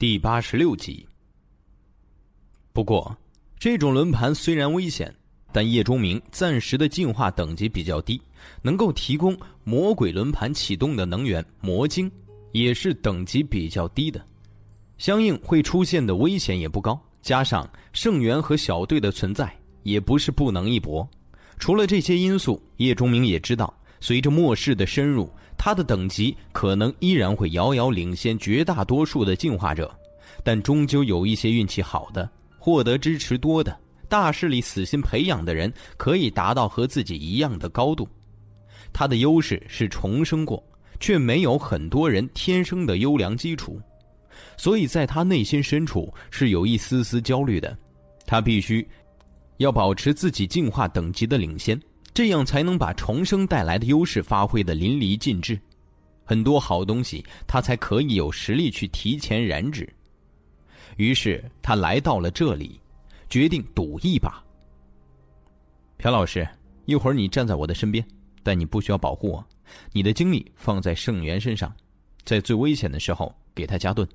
第八十六集。不过，这种轮盘虽然危险，但叶钟明暂时的进化等级比较低，能够提供魔鬼轮盘启动的能源魔晶，也是等级比较低的，相应会出现的危险也不高。加上圣元和小队的存在，也不是不能一搏。除了这些因素，叶钟明也知道，随着末世的深入。他的等级可能依然会遥遥领先绝大多数的进化者，但终究有一些运气好的、获得支持多的、大势力死心培养的人，可以达到和自己一样的高度。他的优势是重生过，却没有很多人天生的优良基础，所以在他内心深处是有一丝丝焦虑的。他必须要保持自己进化等级的领先。这样才能把重生带来的优势发挥的淋漓尽致，很多好东西他才可以有实力去提前燃脂。于是他来到了这里，决定赌一把。朴老师，一会儿你站在我的身边，但你不需要保护我，你的精力放在圣元身上，在最危险的时候给他加盾。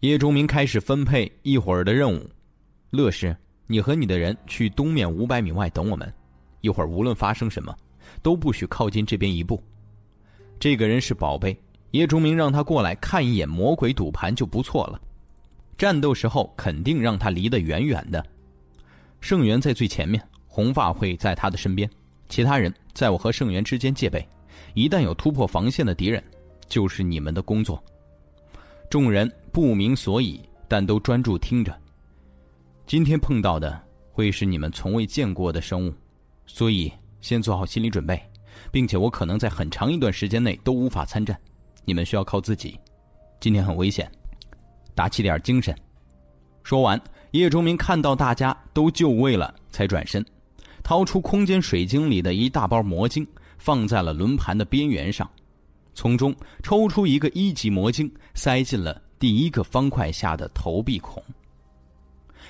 叶钟明开始分配一会儿的任务，乐师，你和你的人去东面五百米外等我们。一会儿无论发生什么，都不许靠近这边一步。这个人是宝贝，叶钟明让他过来看一眼魔鬼赌盘就不错了。战斗时候肯定让他离得远远的。圣元在最前面，红发会在他的身边，其他人在我和圣元之间戒备。一旦有突破防线的敌人，就是你们的工作。众人不明所以，但都专注听着。今天碰到的会是你们从未见过的生物。所以，先做好心理准备，并且我可能在很长一段时间内都无法参战，你们需要靠自己。今天很危险，打起点精神。说完，叶钟明看到大家都就位了，才转身，掏出空间水晶里的一大包魔晶，放在了轮盘的边缘上，从中抽出一个一级魔晶，塞进了第一个方块下的投币孔。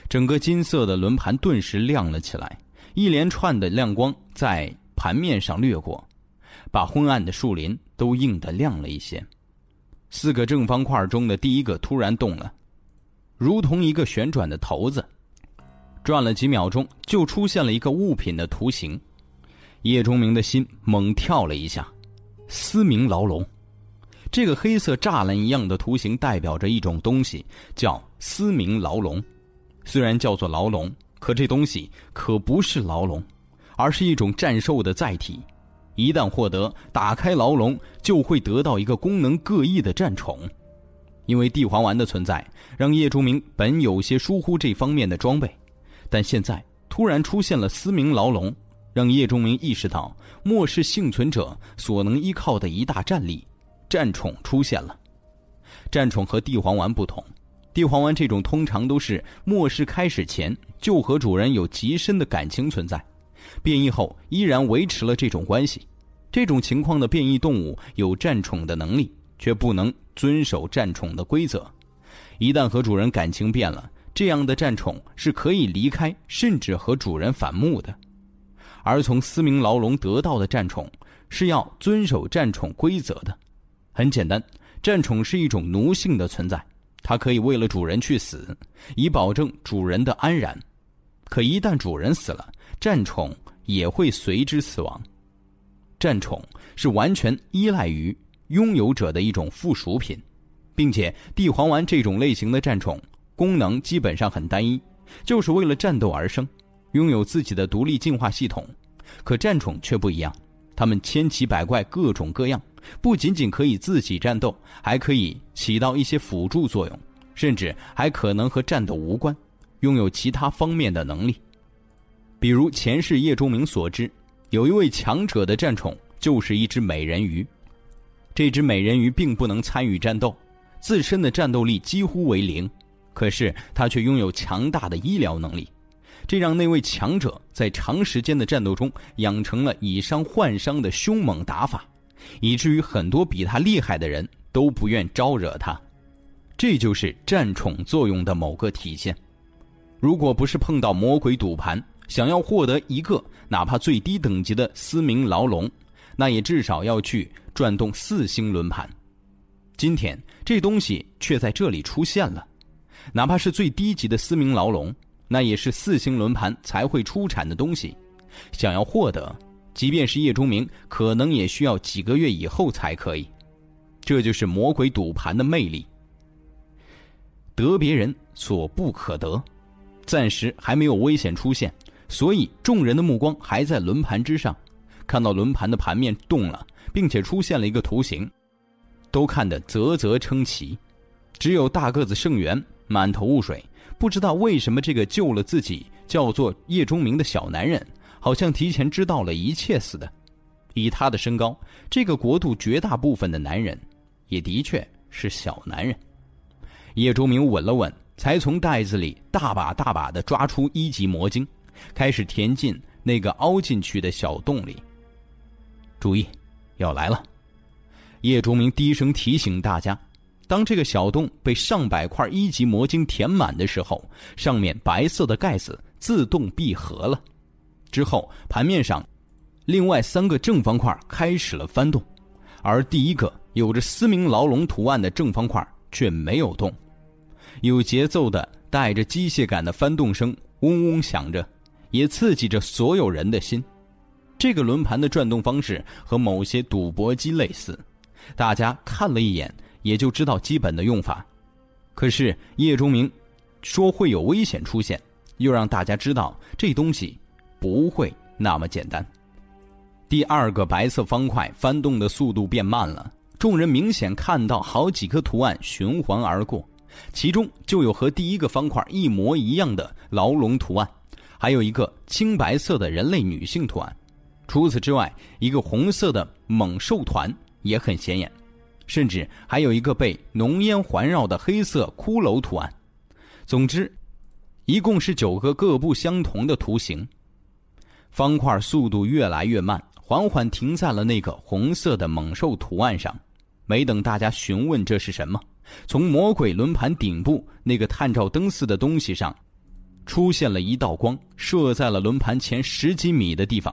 整个金色的轮盘顿时亮了起来。一连串的亮光在盘面上掠过，把昏暗的树林都映得亮了一些。四个正方块中的第一个突然动了，如同一个旋转的骰子，转了几秒钟，就出现了一个物品的图形。叶钟明的心猛跳了一下，嘶鸣牢笼。这个黑色栅栏一样的图形代表着一种东西，叫嘶鸣牢笼。虽然叫做牢笼。可这东西可不是牢笼，而是一种战兽的载体。一旦获得，打开牢笼就会得到一个功能各异的战宠。因为地黄丸的存在，让叶钟明本有些疏忽这方面的装备，但现在突然出现了思明牢笼，让叶钟明意识到末世幸存者所能依靠的一大战力——战宠出现了。战宠和地黄丸不同。地黄丸这种通常都是末世开始前就和主人有极深的感情存在，变异后依然维持了这种关系。这种情况的变异动物有战宠的能力，却不能遵守战宠的规则。一旦和主人感情变了，这样的战宠是可以离开，甚至和主人反目的。而从思明牢笼得到的战宠是要遵守战宠规则的。很简单，战宠是一种奴性的存在。它可以为了主人去死，以保证主人的安然。可一旦主人死了，战宠也会随之死亡。战宠是完全依赖于拥有者的一种附属品，并且地黄丸这种类型的战宠功能基本上很单一，就是为了战斗而生，拥有自己的独立进化系统。可战宠却不一样，它们千奇百怪，各种各样。不仅仅可以自己战斗，还可以起到一些辅助作用，甚至还可能和战斗无关，拥有其他方面的能力。比如前世叶钟明所知，有一位强者的战宠就是一只美人鱼。这只美人鱼并不能参与战斗，自身的战斗力几乎为零，可是它却拥有强大的医疗能力，这让那位强者在长时间的战斗中养成了以伤换伤的凶猛打法。以至于很多比他厉害的人都不愿招惹他，这就是战宠作用的某个体现。如果不是碰到魔鬼赌盘，想要获得一个哪怕最低等级的思明牢笼，那也至少要去转动四星轮盘。今天这东西却在这里出现了，哪怕是最低级的司明牢笼，那也是四星轮盘才会出产的东西。想要获得，即便是叶钟明，可能也需要几个月以后才可以。这就是魔鬼赌盘的魅力。得别人所不可得，暂时还没有危险出现，所以众人的目光还在轮盘之上。看到轮盘的盘面动了，并且出现了一个图形，都看得啧啧称奇。只有大个子盛元满头雾水，不知道为什么这个救了自己叫做叶钟明的小男人，好像提前知道了一切似的。以他的身高，这个国度绝大部分的男人，也的确是小男人。叶钟明稳了稳，才从袋子里大把大把的抓出一级魔晶，开始填进那个凹进去的小洞里。注意，要来了！叶钟明低声提醒大家：当这个小洞被上百块一级魔晶填满的时候，上面白色的盖子自动闭合了。之后，盘面上另外三个正方块开始了翻动，而第一个有着嘶鸣牢笼图案的正方块却没有动。有节奏的、带着机械感的翻动声嗡嗡响着，也刺激着所有人的心。这个轮盘的转动方式和某些赌博机类似，大家看了一眼也就知道基本的用法。可是叶钟明说会有危险出现，又让大家知道这东西不会那么简单。第二个白色方块翻动的速度变慢了，众人明显看到好几个图案循环而过，其中就有和第一个方块一模一样的牢笼图案，还有一个青白色的人类女性图案。除此之外，一个红色的猛兽团也很显眼，甚至还有一个被浓烟环绕的黑色骷髅图案。总之，一共是九个各不相同的图形。方块速度越来越慢，缓缓停在了那个红色的猛兽图案上。没等大家询问这是什么，从魔鬼轮盘顶部那个探照灯似的东西上，出现了一道光，射在了轮盘前十几米的地方。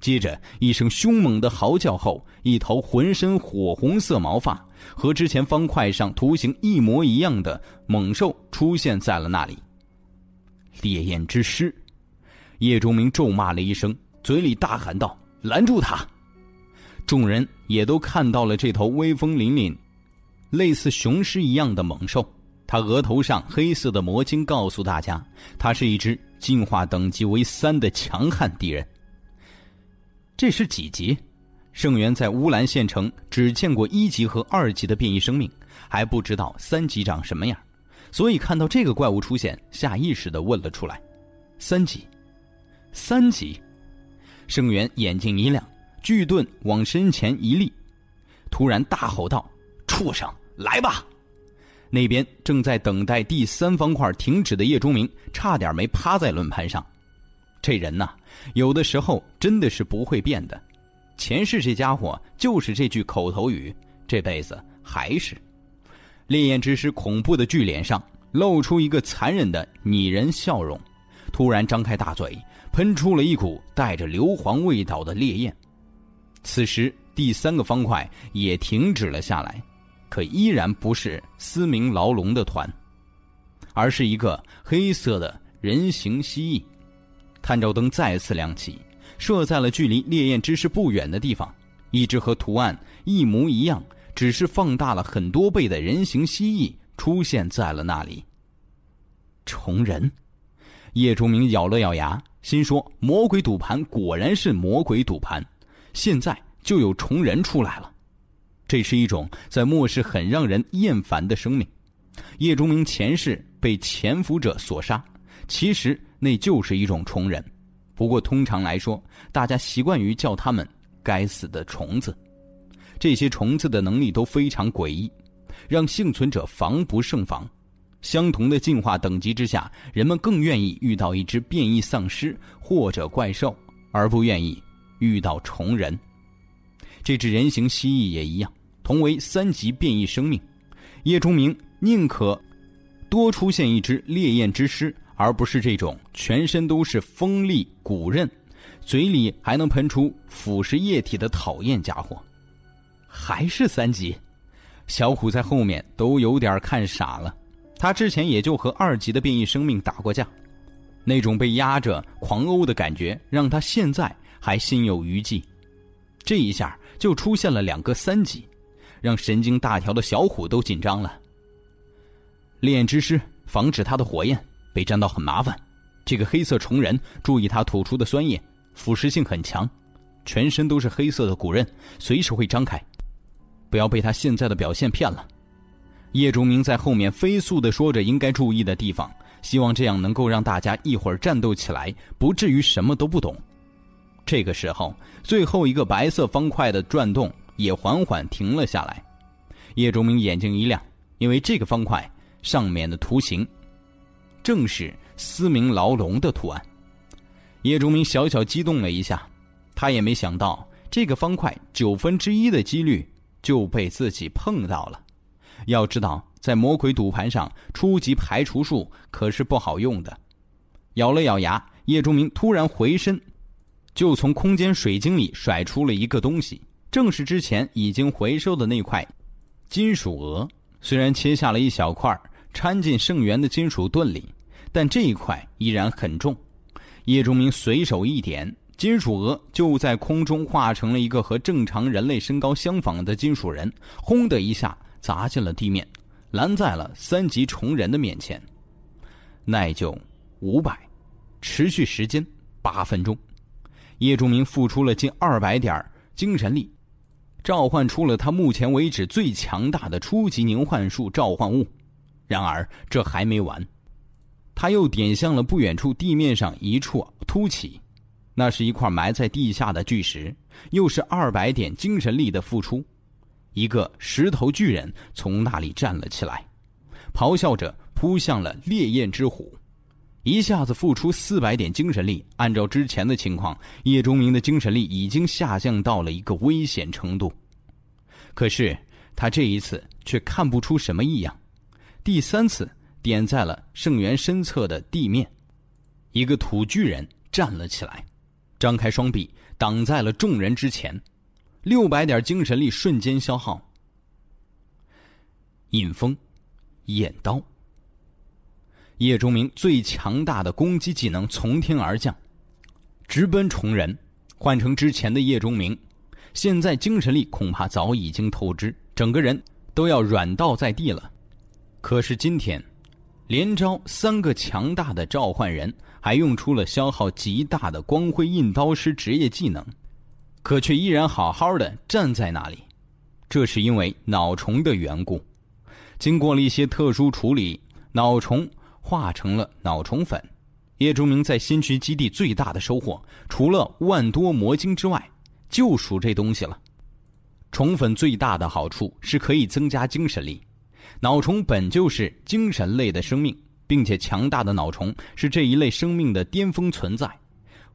接着一声凶猛的嚎叫后，一头浑身火红色毛发、和之前方块上图形一模一样的猛兽出现在了那里。烈焰之狮，叶钟明咒骂了一声，嘴里大喊道：“拦住他！”众人也都看到了这头威风凛凛、类似雄狮一样的猛兽。他额头上黑色的魔晶告诉大家，他是一只进化等级为三的强悍敌人。这是几级？盛元在乌兰县城只见过一级和二级的变异生命，还不知道三级长什么样，所以看到这个怪物出现，下意识的问了出来：“三级，三级。”盛元眼睛一亮，巨盾往身前一立，突然大吼道：“畜生，来吧！”那边正在等待第三方块停止的叶钟明，差点没趴在轮盘上。这人呐，有的时候真的是不会变的。前世这家伙就是这句口头语，这辈子还是。烈焰之师恐怖的巨脸上露出一个残忍的拟人笑容，突然张开大嘴，喷出了一股带着硫磺味道的烈焰。此时，第三个方块也停止了下来，可依然不是嘶鸣牢笼的团，而是一个黑色的人形蜥蜴。探照灯再次亮起，射在了距离烈焰之势不远的地方。一只和图案一模一样，只是放大了很多倍的人形蜥蜴出现在了那里。虫人，叶崇明咬了咬牙，心说：“魔鬼赌盘果然是魔鬼赌盘，现在就有虫人出来了。这是一种在末世很让人厌烦的生命。叶钟明前世被潜伏者所杀，其实。”那就是一种虫人，不过通常来说，大家习惯于叫他们“该死的虫子”。这些虫子的能力都非常诡异，让幸存者防不胜防。相同的进化等级之下，人们更愿意遇到一只变异丧尸或者怪兽，而不愿意遇到虫人。这只人形蜥蜴也一样，同为三级变异生命。叶钟明宁可多出现一只烈焰之狮。而不是这种全身都是锋利骨刃，嘴里还能喷出腐蚀液体的讨厌家伙，还是三级。小虎在后面都有点看傻了。他之前也就和二级的变异生命打过架，那种被压着狂殴的感觉让他现在还心有余悸。这一下就出现了两个三级，让神经大条的小虎都紧张了。烈焰之师防止他的火焰被沾到很麻烦。这个黑色虫人注意他吐出的酸液，腐蚀性很强，全身都是黑色的骨刃，随时会张开。不要被他现在的表现骗了。叶钟明在后面飞速的说着应该注意的地方，希望这样能够让大家一会儿战斗起来，不至于什么都不懂。这个时候，最后一个白色方块的转动也缓缓停了下来。叶钟明眼睛一亮，因为这个方块上面的图形，正是思明牢笼的图案。叶钟明小小激动了一下，他也没想到这个方块九分之一的几率。就被自己碰到了。要知道，在魔鬼赌盘上，初级排除术可是不好用的。咬了咬牙，叶钟明突然回身，就从空间水晶里甩出了一个东西，正是之前已经回收的那块金属鹅。虽然切下了一小块，掺进圣元的金属盾里，但这一块依然很重。叶钟明随手一点。金属鹅就在空中化成了一个和正常人类身高相仿的金属人，轰的一下砸进了地面，拦在了三级虫人的面前。耐久五百，持续时间八分钟。叶仲明付出了近二百点精神力，召唤出了他目前为止最强大的初级凝幻术召唤物。然而这还没完，他又点向了不远处地面上一处凸起。那是一块埋在地下的巨石，又是二百点精神力的付出，一个石头巨人从那里站了起来，咆哮着扑向了烈焰之虎，一下子付出四百点精神力。按照之前的情况，叶钟明的精神力已经下降到了一个危险程度，可是他这一次却看不出什么异样。第三次点在了圣元身侧的地面，一个土巨人站了起来。张开双臂挡在了众人之前，六百点精神力瞬间消耗。引风，眼刀。叶钟明最强大的攻击技能从天而降，直奔虫人。换成之前的叶钟明，现在精神力恐怕早已经透支，整个人都要软倒在地了。可是今天，连招三个强大的召唤人。还用出了消耗极大的光辉印刀师职业技能，可却依然好好的站在那里。这是因为脑虫的缘故，经过了一些特殊处理，脑虫化成了脑虫粉。叶钟明在新区基地最大的收获，除了万多魔晶之外，就属这东西了。虫粉最大的好处是可以增加精神力，脑虫本就是精神类的生命。并且强大的脑虫是这一类生命的巅峰存在。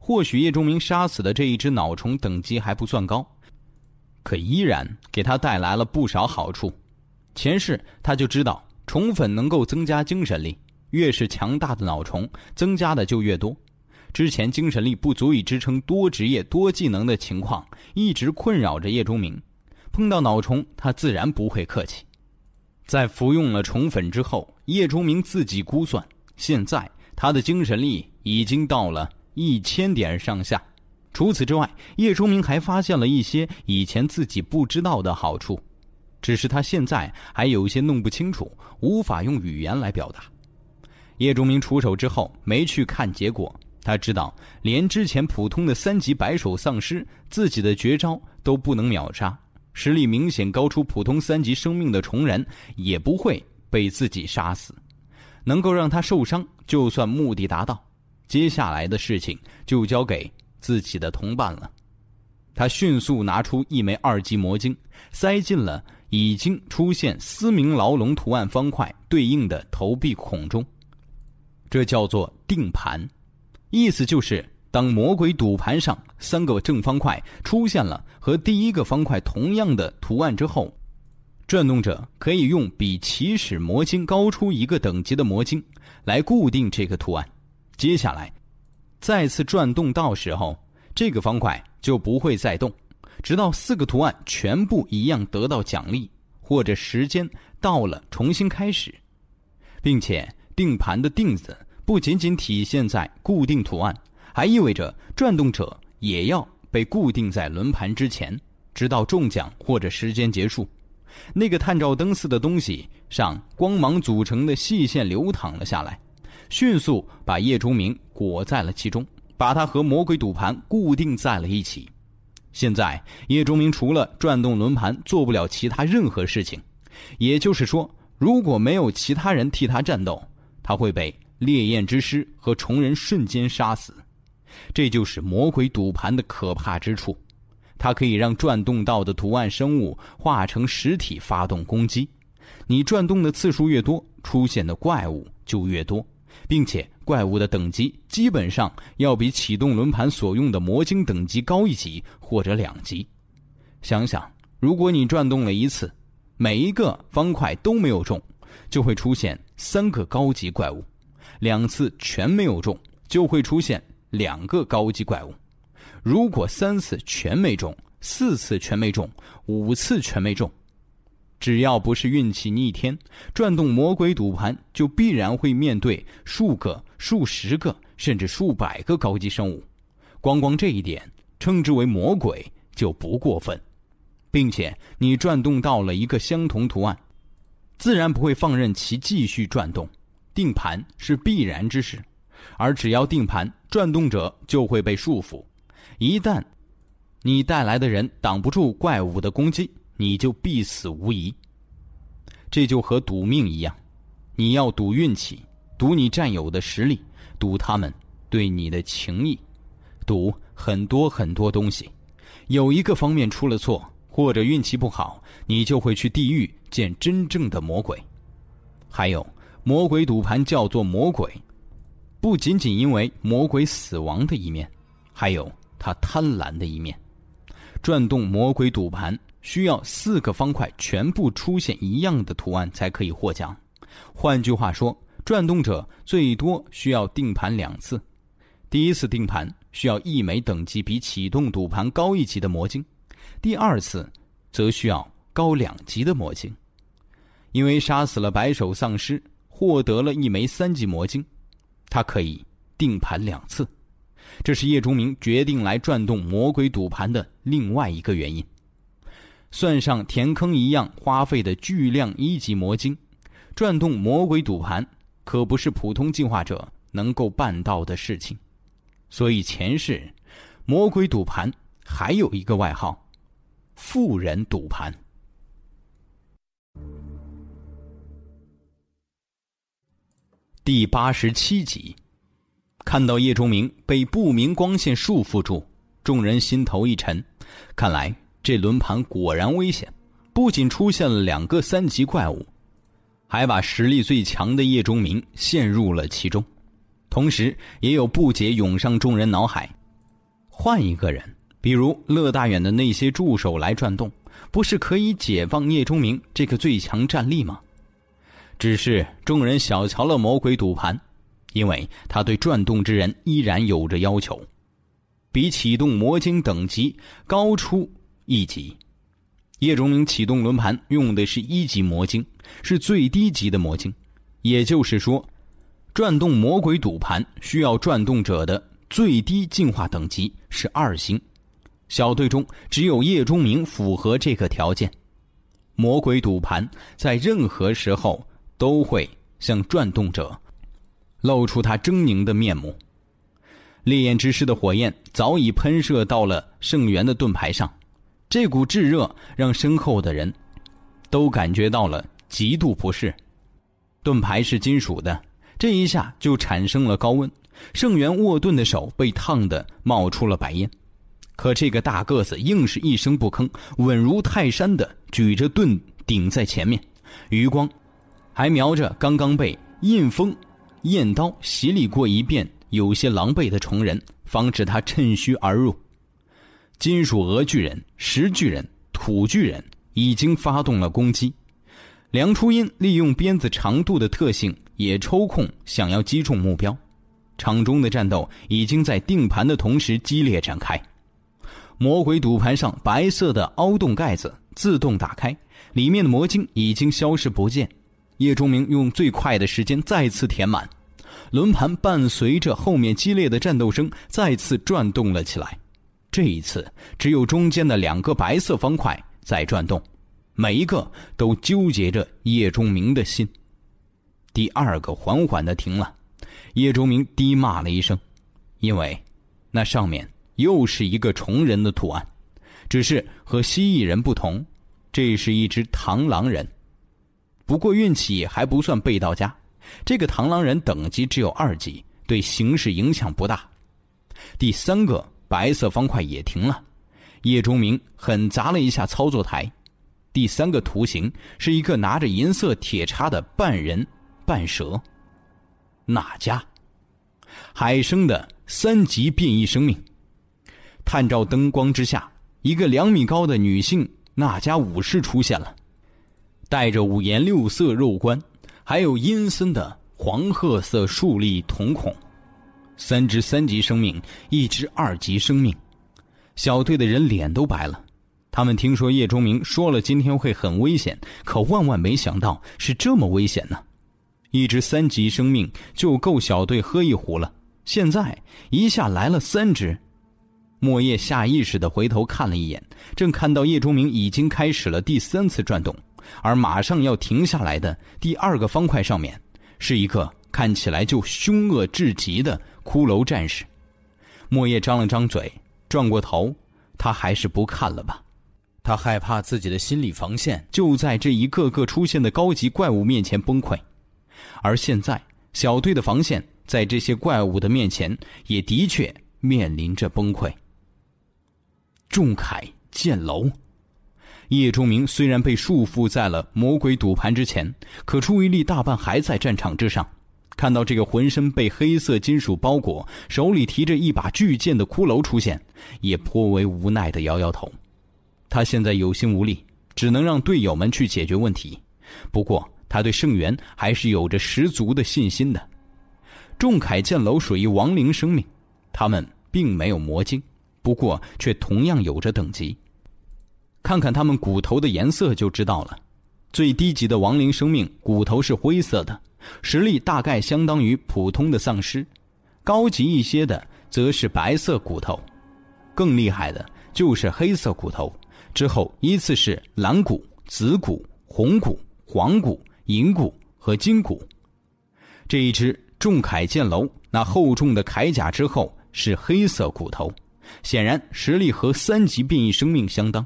或许叶钟明杀死的这一只脑虫等级还不算高，可依然给他带来了不少好处。前世他就知道虫粉能够增加精神力，越是强大的脑虫，增加的就越多。之前精神力不足以支撑多职业多技能的情况，一直困扰着叶钟明。碰到脑虫，他自然不会客气。在服用了虫粉之后，叶钟明自己估算，现在他的精神力已经到了一千点上下。除此之外，叶钟明还发现了一些以前自己不知道的好处，只是他现在还有些弄不清楚，无法用语言来表达。叶钟明出手之后，没去看结果，他知道连之前普通的三级白手丧尸，自己的绝招都不能秒杀。实力明显高出普通三级生命的虫人也不会被自己杀死，能够让他受伤，就算目的达到。接下来的事情就交给自己的同伴了。他迅速拿出一枚二级魔晶，塞进了已经出现思明牢笼图案方块对应的投币孔中。这叫做定盘，意思就是。当魔鬼赌盘上三个正方块出现了和第一个方块同样的图案之后，转动者可以用比起始魔晶高出一个等级的魔晶来固定这个图案。接下来，再次转动到时候，这个方块就不会再动，直到四个图案全部一样得到奖励，或者时间到了重新开始，并且定盘的“定”子不仅仅体现在固定图案，还意味着转动者也要被固定在轮盘之前，直到中奖或者时间结束。那个探照灯似的东西上光芒组成的细线流淌了下来，迅速把叶钟明裹在了其中，把他和魔鬼赌盘固定在了一起。现在叶钟明除了转动轮盘，做不了其他任何事情。也就是说，如果没有其他人替他战斗，他会被烈焰之师和虫人瞬间杀死。这就是魔鬼赌盘的可怕之处。它可以让转动到的图案生物化成实体发动攻击，你转动的次数越多，出现的怪物就越多，并且怪物的等级基本上要比启动轮盘所用的魔晶等级高一级或者两级。想想，如果你转动了一次，每一个方块都没有中，就会出现三个高级怪物；两次全没有中，就会出现两个高级怪物。如果三次全没中，四次全没中，五次全没中，只要不是运气逆天，转动魔鬼赌盘就必然会面对数个、数十个甚至数百个高级生物。光光这一点，称之为魔鬼就不过分，并且你转动到了一个相同图案，自然不会放任其继续转动，定盘是必然之事，而只要定盘，转动者就会被束缚。一旦你带来的人挡不住怪物的攻击，你就必死无疑。这就和赌命一样，你要赌运气，赌你战友的实力，赌他们对你的情谊，赌很多很多东西。有一个方面出了错，或者运气不好，你就会去地狱见真正的魔鬼。还有，魔鬼赌盘叫做魔鬼，不仅仅因为魔鬼死亡的一面，还有。他贪婪的一面，转动魔鬼赌盘需要四个方块全部出现一样的图案才可以获奖。换句话说，转动者最多需要定盘两次。第一次定盘需要一枚等级比启动赌盘高一级的魔晶，第二次则需要高两级的魔晶。因为杀死了白手丧尸，获得了一枚三级魔晶，他可以定盘两次。这是叶钟明决定来转动魔鬼赌盘的另外一个原因。算上填坑一样花费的巨量一级魔晶，转动魔鬼赌盘可不是普通进化者能够办到的事情。所以前世，魔鬼赌盘还有一个外号——富人赌盘。第八十七集。看到叶钟明被不明光线束缚住，众人心头一沉。看来这轮盘果然危险，不仅出现了两个三级怪物，还把实力最强的叶钟明陷入了其中。同时，也有不解涌上众人脑海：换一个人，比如乐大远的那些助手来转动，不是可以解放叶钟明这个最强战力吗？只是众人小瞧了魔鬼赌盘。因为他对转动之人依然有着要求，比启动魔晶等级高出一级。叶钟明启动轮盘用的是一级魔晶，是最低级的魔晶，也就是说，转动魔鬼赌盘需要转动者的最低进化等级是二星。小队中只有叶钟明符合这个条件。魔鬼赌盘在任何时候都会向转动者。露出他狰狞的面目。烈焰之师的火焰早已喷射到了圣元的盾牌上，这股炙热让身后的人都感觉到了极度不适。盾牌是金属的，这一下就产生了高温。圣元握盾的手被烫得冒出了白烟，可这个大个子硬是一声不吭，稳如泰山的举着盾顶在前面，余光还瞄着刚刚被印风。焰刀洗礼过一遍，有些狼狈的虫人，防止他趁虚而入。金属俄巨人、石巨人、土巨人已经发动了攻击。梁初音利用鞭子长度的特性，也抽空想要击中目标。场中的战斗已经在定盘的同时激烈展开。魔鬼赌盘上白色的凹洞盖子自动打开，里面的魔晶已经消失不见。叶钟明用最快的时间再次填满，轮盘伴随着后面激烈的战斗声再次转动了起来。这一次，只有中间的两个白色方块在转动，每一个都纠结着叶钟明的心。第二个缓缓的停了，叶钟明低骂了一声，因为那上面又是一个虫人的图案，只是和蜥蜴人不同，这是一只螳螂人。不过运气还不算背到家，这个螳螂人等级只有二级，对形势影响不大。第三个白色方块也停了，叶钟明狠砸了一下操作台，第三个图形是一个拿着银色铁叉的半人。半蛇，那家，海生的三级变异生命。探照灯光之下，一个两米高的女性那家武士出现了，带着五颜六色肉冠，还有阴森的黄褐色竖立瞳孔。三只三级生命，一只二级生命。小队的人脸都白了，他们听说叶钟明说了今天会很危险，可万万没想到是这么危险呢。一只三级生命就够小队喝一壶了，现在一下来了三只。莫叶下意识的回头看了一眼，正看到叶钟明已经开始了第三次转动，而马上要停下来的第二个方块上面，是一个看起来就凶恶至极的骷髅战士。莫叶张了张嘴，转过头，他还是不看了吧，他害怕自己的心理防线就在这一个个出现的高级怪物面前崩溃。而现在，小队的防线在这些怪物的面前，也的确面临着崩溃。仲凯剑楼，叶钟明虽然被束缚在了魔鬼赌盘之前，可注意力大半还在战场之上。看到这个浑身被黑色金属包裹、手里提着一把巨剑的骷髅出现，也颇为无奈的摇摇头。他现在有心无力，只能让队友们去解决问题。不过，他对圣元还是有着十足的信心的。仲凯剑楼属于亡灵生命，他们并没有魔晶，不过却同样有着等级。看看他们骨头的颜色就知道了。最低级的亡灵生命骨头是灰色的，实力大概相当于普通的丧尸；高级一些的则是白色骨头，更厉害的就是黑色骨头。之后依次是蓝骨、紫骨、红骨、黄骨。银骨和金骨，这一只重铠剑楼那厚重的铠甲之后是黑色骨头，显然实力和三级变异生命相当。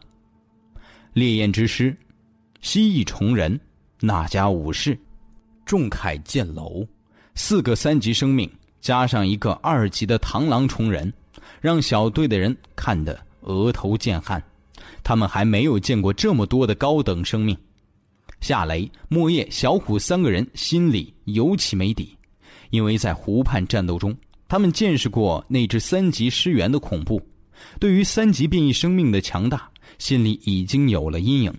烈焰之师，蜥蜴虫人，那家武士，重铠剑楼，四个三级生命加上一个二级的螳螂虫人，让小队的人看得额头见汗。他们还没有见过这么多的高等生命。夏雷、莫叶、小虎三个人心里尤其没底，因为在湖畔战斗中，他们见识过那只三级尸猿的恐怖，对于三级变异生命的强大，心里已经有了阴影。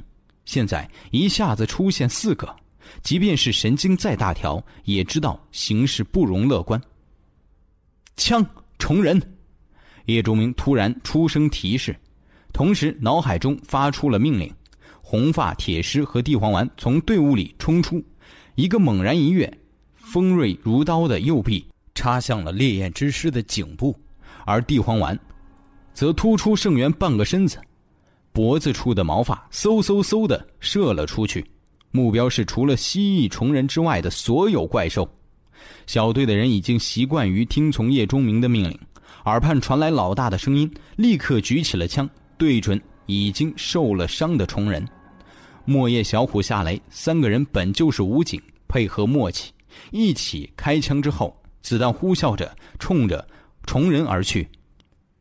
现在一下子出现四个，即便是神经再大条，也知道形势不容乐观。枪虫人，叶钟明突然出声提示，同时脑海中发出了命令。红发铁狮和地黄丸从队伍里冲出，一个猛然一跃，锋锐如刀的右臂插向了烈焰之狮的颈部，而地黄丸则突出圣元半个身子，脖子处的毛发嗖嗖嗖的射了出去，目标是除了蜥蜴虫人之外的所有怪兽。小队的人已经习惯于听从叶钟明的命令，耳畔传来老大的声音，立刻举起了枪，对准已经受了伤的虫人。莫叶、小虎、夏雷三个人本就是武警，配合默契，一起开枪之后，子弹呼啸着冲着虫人而去。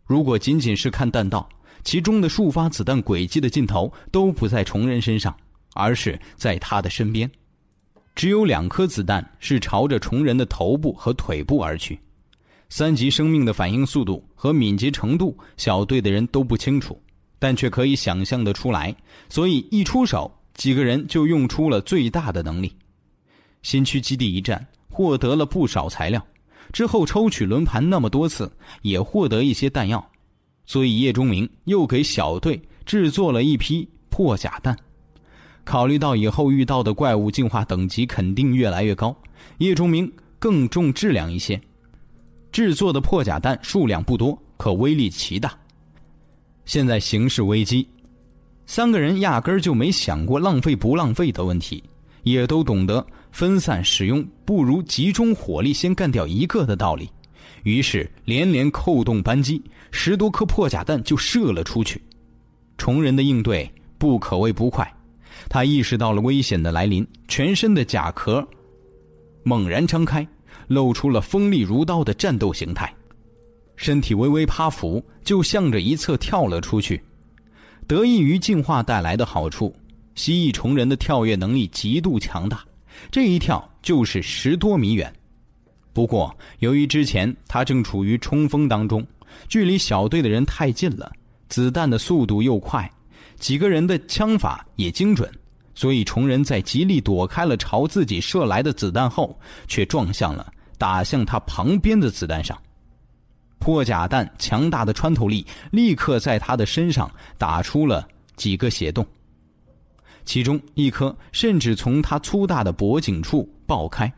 如果仅仅是看弹道，其中的数发子弹轨迹的尽头都不在虫人身上，而是在他的身边。只有两颗子弹是朝着虫人的头部和腿部而去。三级生命的反应速度和敏捷程度，小队的人都不清楚。但却可以想象得出来，所以一出手，几个人就用出了最大的能力。新区基地一战，获得了不少材料，之后抽取轮盘那么多次，也获得一些弹药。所以叶钟明又给小队制作了一批破甲弹。考虑到以后遇到的怪物进化等级肯定越来越高，叶钟明更重质量一些，制作的破甲弹数量不多，可威力奇大。现在形势危机，三个人压根儿就没想过浪费不浪费的问题，也都懂得分散使用不如集中火力先干掉一个的道理。于是连连扣动扳机，十多颗破甲弹就射了出去。虫人的应对不可谓不快，他意识到了危险的来临，全身的甲壳猛然张开，露出了锋利如刀的战斗形态，身体微微趴伏，就向着一侧跳了出去。得益于进化带来的好处，蜥蜴虫人的跳跃能力极度强大，这一跳就是十多米远。不过，由于之前他正处于冲锋当中，距离小队的人太近了，子弹的速度又快，几个人的枪法也精准，所以虫人在极力躲开了朝自己射来的子弹后，却撞向了打向他旁边的子弹上。破甲弹强大的穿透力立刻在他的身上打出了几个血洞，其中一颗甚至从他粗大的脖颈处爆开。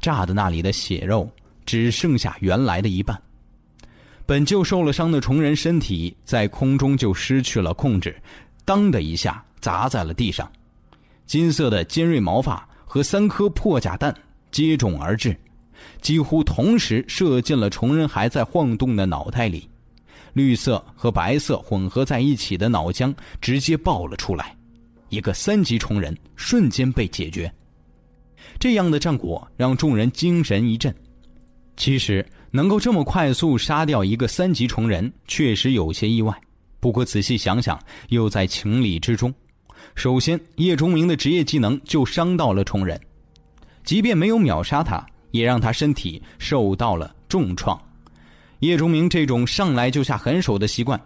炸的那里的血肉只剩下原来的一半。本就受了伤的虫人身体在空中就失去了控制，当的一下砸在了地上。金色的尖锐毛发和三颗破甲弹接踵而至，几乎同时射进了虫人还在晃动的脑袋里。绿色和白色混合在一起的脑浆直接爆了出来，一个三级虫人瞬间被解决。这样的战果让众人精神一振。其实能够这么快速杀掉一个三级虫人，确实有些意外。不过仔细想想，又在情理之中。首先，叶钟明的职业技能就伤到了虫人，即便没有秒杀他，也让他身体受到了重创。叶钟明这种上来就下狠手的习惯，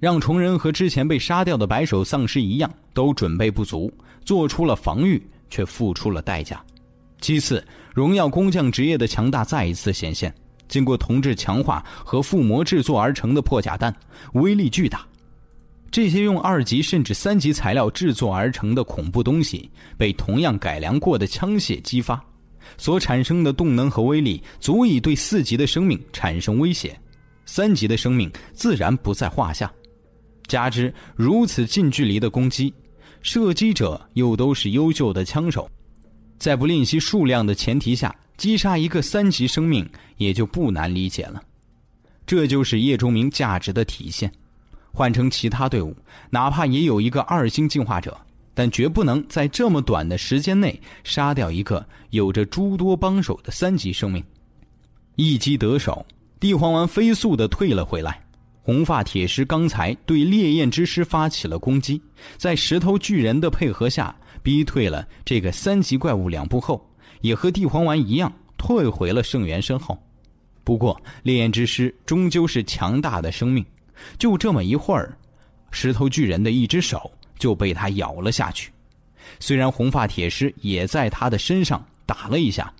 让虫人和之前被杀掉的白手丧尸一样，都准备不足，做出了防御。却付出了代价。其次，荣耀工匠职业的强大再一次显现。经过铜质强化和附魔制作而成的破甲弹，威力巨大。这些用二级甚至三级材料制作而成的恐怖东西，被同样改良过的枪械激发，所产生的动能和威力，足以对四级的生命产生威胁。三级的生命自然不在话下。加之如此近距离的攻击。射击者又都是优秀的枪手，在不吝惜数量的前提下，击杀一个三级生命也就不难理解了。这就是叶钟明价值的体现。换成其他队伍，哪怕也有一个二星进化者，但绝不能在这么短的时间内杀掉一个有着诸多帮手的三级生命。一击得手，地黄丸飞速的退了回来。红发铁狮刚才对烈焰之狮发起了攻击，在石头巨人的配合下，逼退了这个三级怪物两步后，也和地黄丸一样退回了圣元身后。不过，烈焰之狮终究是强大的生命，就这么一会儿，石头巨人的一只手就被他咬了下去。虽然红发铁狮也在他的身上打了一下，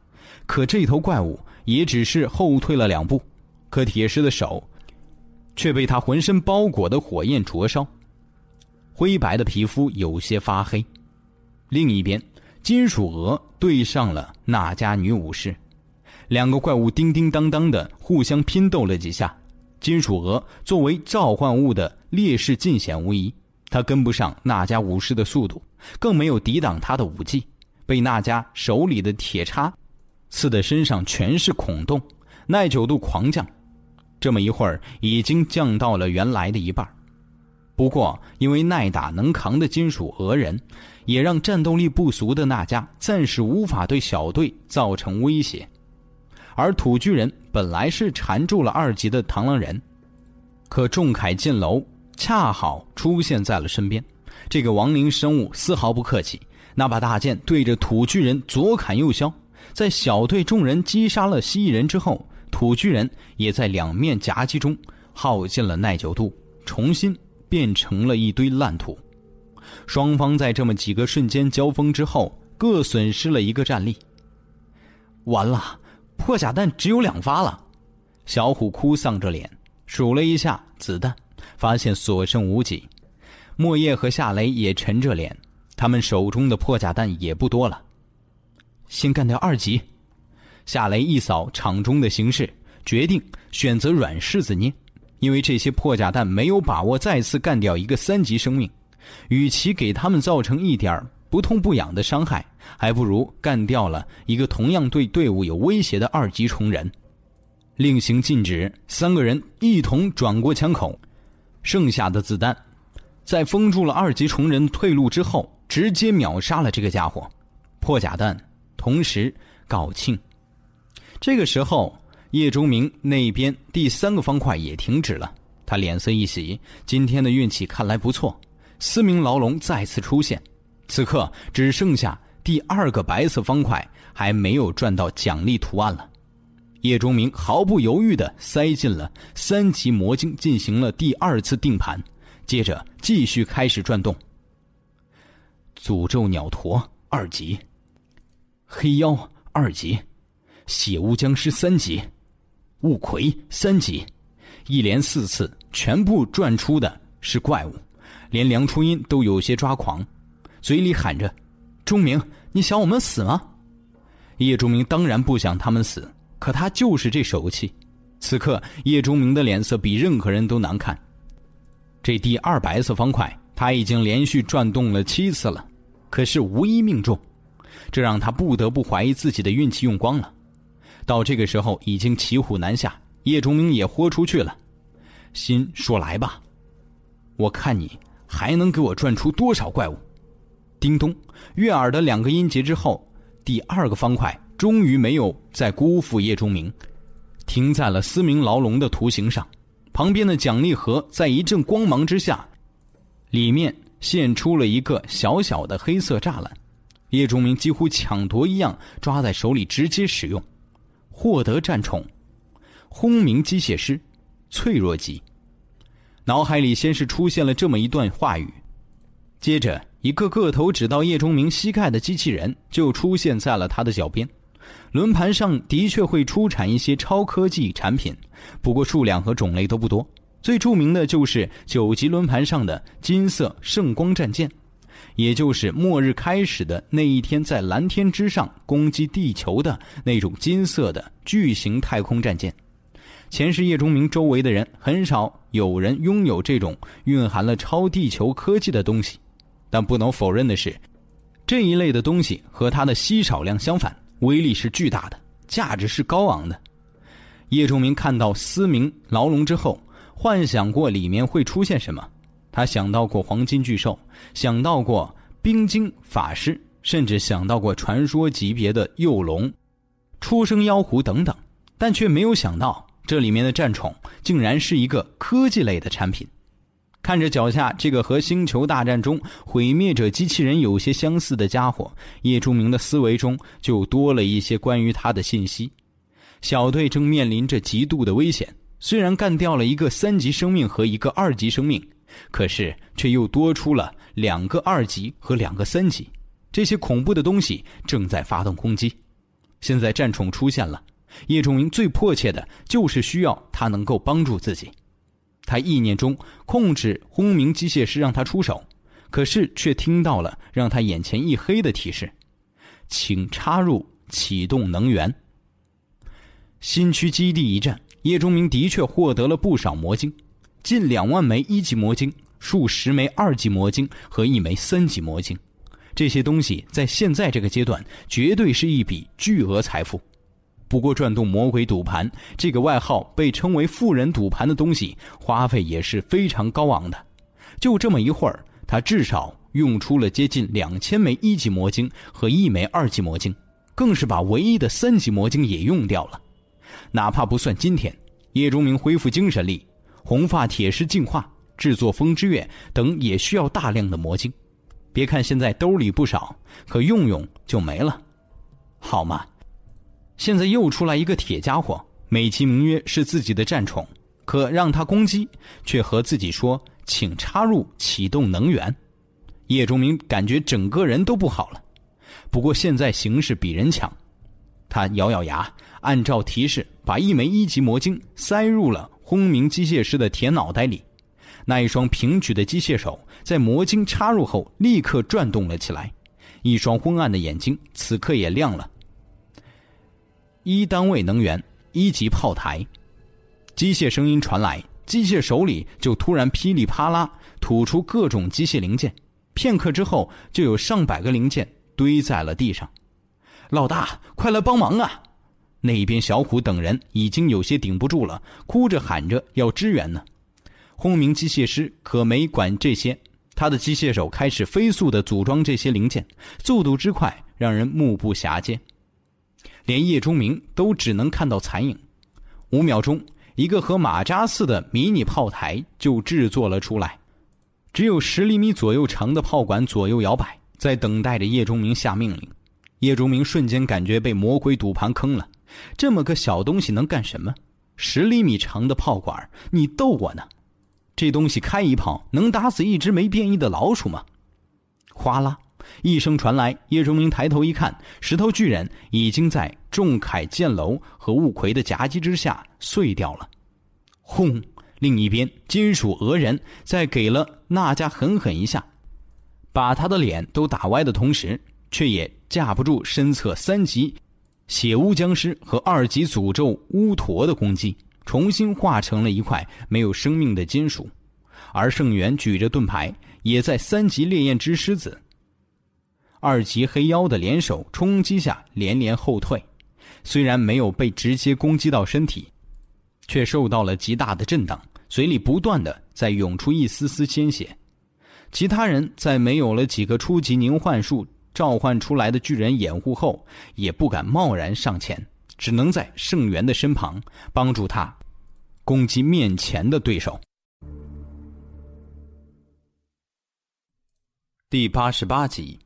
可这头怪物也只是后退了两步，可铁狮的手。却被他浑身包裹的火焰灼烧，灰白的皮肤有些发黑。另一边，金属鹅对上了那家女武士，两个怪物叮叮当当的互相拼斗了几下。金属鹅作为召唤物的劣势尽显无疑，他跟不上那家武士的速度，更没有抵挡他的武技，被那家手里的铁叉刺的身上全是孔洞，耐久度狂降。这么一会儿，已经降到了原来的一半。不过，因为耐打能扛的金属俄人，也让战斗力不俗的那家暂时无法对小队造成威胁。而土巨人本来是缠住了二级的螳螂人，可仲恺进楼恰好出现在了身边。这个亡灵生物丝毫不客气，那把大剑对着土巨人左砍右削。在小队众人击杀了蜥蜴人之后。土巨人也在两面夹击中耗尽了耐久度，重新变成了一堆烂土。双方在这么几个瞬间交锋之后，各损失了一个战力。完了，破甲弹只有两发了。小虎哭丧着脸数了一下子弹，发现所剩无几。莫叶和夏雷也沉着脸，他们手中的破甲弹也不多了。先干掉二级。夏雷一扫场中的形势，决定选择软柿子捏，因为这些破甲弹没有把握再次干掉一个三级生命，与其给他们造成一点不痛不痒的伤害，还不如干掉了一个同样对队伍有威胁的二级虫人。令行禁止，三个人一同转过枪口，剩下的子弹。在封住了二级虫人退路之后，直接秒杀了这个家伙。破甲弹同时告罄。这个时候，叶钟明那边第三个方块也停止了。他脸色一喜，今天的运气看来不错。四名牢笼再次出现，此刻只剩下第二个白色方块还没有转到奖励图案了。叶钟明毫不犹豫地塞进了三级魔晶，进行了第二次定盘。接着继续开始转动。诅咒鸟驼二级，黑妖二级，血雾僵尸三级，雾葵三级，一连四次，全部转出的是怪物，连梁初音都有些抓狂，嘴里喊着：“钟明，你想我们死吗？”叶钟明当然不想他们死，可他就是这手气。此刻，叶钟明的脸色比任何人都难看。这第二白色方块，他已经连续转动了七次了，可是无一命中，这让他不得不怀疑自己的运气用光了。到这个时候，已经骑虎难下，叶钟明也豁出去了，心说：“来吧，我看你还能给我转出多少怪物。”叮咚，悦耳的两个音节之后，第二个方块终于没有再辜负叶钟明，停在了司明牢笼的图形上。旁边的奖励盒在一阵光芒之下，里面现出了一个小小的黑色栅栏。叶钟明几乎抢夺一样抓在手里，直接使用，获得战宠——轰鸣机械师，脆弱级。脑海里先是出现了这么一段话语，接着一个个头只到叶钟明膝盖的机器人就出现在了他的脚边。轮盘上的确会出产一些超科技产品，不过数量和种类都不多。最著名的就是九级轮盘上的金色圣光战舰，也就是末日开始的那一天在蓝天之上攻击地球的那种金色的巨型太空战舰。前世叶钟明周围的人很少有人拥有这种蕴含了超地球科技的东西，但不能否认的是，这一类的东西和它的稀少量相反。威力是巨大的，价值是高昂的。叶钟明看到思明牢笼之后，幻想过里面会出现什么。他想到过黄金巨兽，想到过冰晶法师，甚至想到过传说级别的幼龙、出生妖狐等等，但却没有想到这里面的战宠竟然是一个科技类的产品。看着脚下这个和星球大战中毁灭者机器人有些相似的家伙，叶钟明的思维中就多了一些关于他的信息。小队正面临着极度的危险，虽然干掉了一个三级生命和一个二级生命，可是却又多出了两个二级和两个三级。这些恐怖的东西正在发动攻击。现在战宠出现了，叶钟明最迫切的就是需要他能够帮助自己。他意念中控制轰鸣机械师让他出手，可是却听到了让他眼前一黑的提示：“请插入启动能源。”新区基地一战，叶钟明的确获得了不少魔晶，近两万枚一级魔晶，数十枚二级魔晶和一枚三级魔晶。这些东西在现在这个阶段绝对是一笔巨额财富。不过，转动魔鬼赌盘这个外号被称为“富人赌盘”的东西，花费也是非常高昂的。就这么一会儿，他至少用出了接近两千枚一级魔晶和一枚二级魔晶，更是把唯一的三级魔晶也用掉了。哪怕不算今天，叶钟明恢复精神力、红发铁狮进化、制作风之月等，也需要大量的魔晶。别看现在兜里不少，可用用就没了，好吗？现在又出来一个铁家伙，美其名曰是自己的战宠，可让他攻击，却和自己说：“请插入启动能源。”叶钟明感觉整个人都不好了。不过现在形势比人强，他咬咬牙，按照提示把一枚一级魔晶塞入了轰鸣机械师的铁脑袋里。那一双平举的机械手在魔晶插入后立刻转动了起来，一双昏暗的眼睛此刻也亮了。一单位能源，一级炮台，机械声音传来，机械手里就突然噼里啪啦吐出各种机械零件，片刻之后就有上百个零件堆在了地上。老大，快来帮忙啊！那边小虎等人已经有些顶不住了，哭着喊着要支援呢。轰鸣机械师可没管这些，他的机械手开始飞速的组装这些零件，速度之快让人目不暇接，连叶钟明都只能看到残影。五秒钟，一个和马扎似的迷你炮台就制作了出来，只有十厘米左右长的炮管左右摇摆，在等待着叶钟明下命令。叶钟明瞬间感觉被魔鬼赌盘坑了。这么个小东西能干什么？十厘米长的炮管，你逗我呢？这东西开一炮能打死一只没变异的老鼠吗？哗啦一声传来，叶钟明抬头一看，石头巨人已经在重铠剑楼和雾葵的夹击之下碎掉了。轰！另一边，金属鹅人在给了那家狠狠一下，把他的脸都打歪的同时，却也架不住身侧三级。血巫僵尸和二级诅咒巫驼的攻击，重新化成了一块没有生命的金属，而圣元举着盾牌，也在三级烈焰之狮子、二级黑妖的联手冲击下连连后退。虽然没有被直接攻击到身体，却受到了极大的震荡，嘴里不断的在涌出一丝丝鲜血。其他人在没有了几个初级凝幻术。召唤出来的巨人掩护后，也不敢贸然上前，只能在圣元的身旁帮助他攻击面前的对手。第八十八集，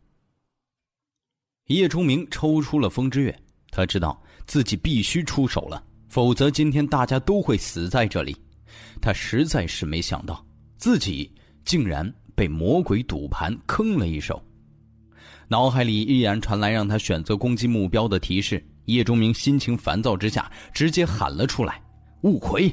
叶崇明抽出了风之月，他知道自己必须出手了，否则今天大家都会死在这里。他实在是没想到，自己竟然被魔鬼赌盘坑了一手。脑海里依然传来让他选择攻击目标的提示。叶钟明心情烦躁之下，直接喊了出来：“雾葵！”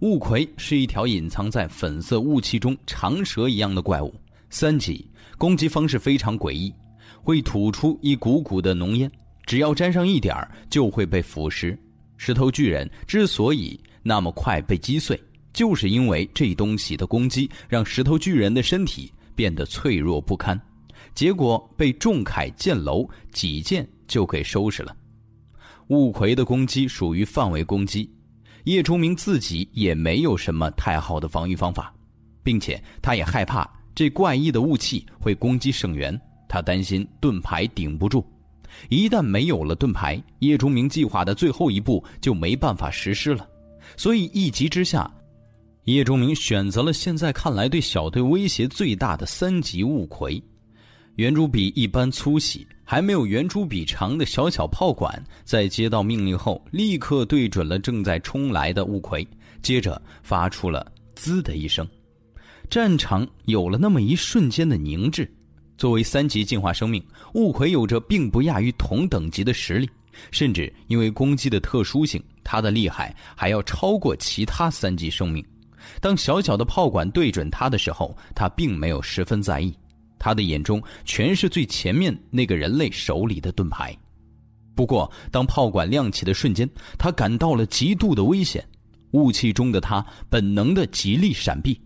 雾葵是一条隐藏在粉色雾气中长蛇一样的怪物，三级，攻击方式非常诡异，会吐出一股股的浓烟，只要沾上一点就会被腐蚀。石头巨人之所以那么快被击碎，就是因为这东西的攻击让石头巨人的身体变得脆弱不堪。结果被仲恺剑楼几剑就给收拾了。雾葵的攻击属于范围攻击，叶钟明自己也没有什么太好的防御方法，并且他也害怕这怪异的雾气会攻击圣元，他担心盾牌顶不住。一旦没有了盾牌，叶钟明计划的最后一步就没办法实施了。所以一急之下，叶钟明选择了现在看来对小队威胁最大的三级雾葵。圆珠笔一般粗细，还没有圆珠笔长的小小炮管，在接到命令后，立刻对准了正在冲来的雾葵，接着发出了“滋”的一声，战场有了那么一瞬间的凝滞。作为三级进化生命，雾葵有着并不亚于同等级的实力，甚至因为攻击的特殊性，它的厉害还要超过其他三级生命。当小小的炮管对准它的时候，它并没有十分在意。他的眼中全是最前面那个人类手里的盾牌，不过当炮管亮起的瞬间，他感到了极度的危险。雾气中的他本能的极力闪避，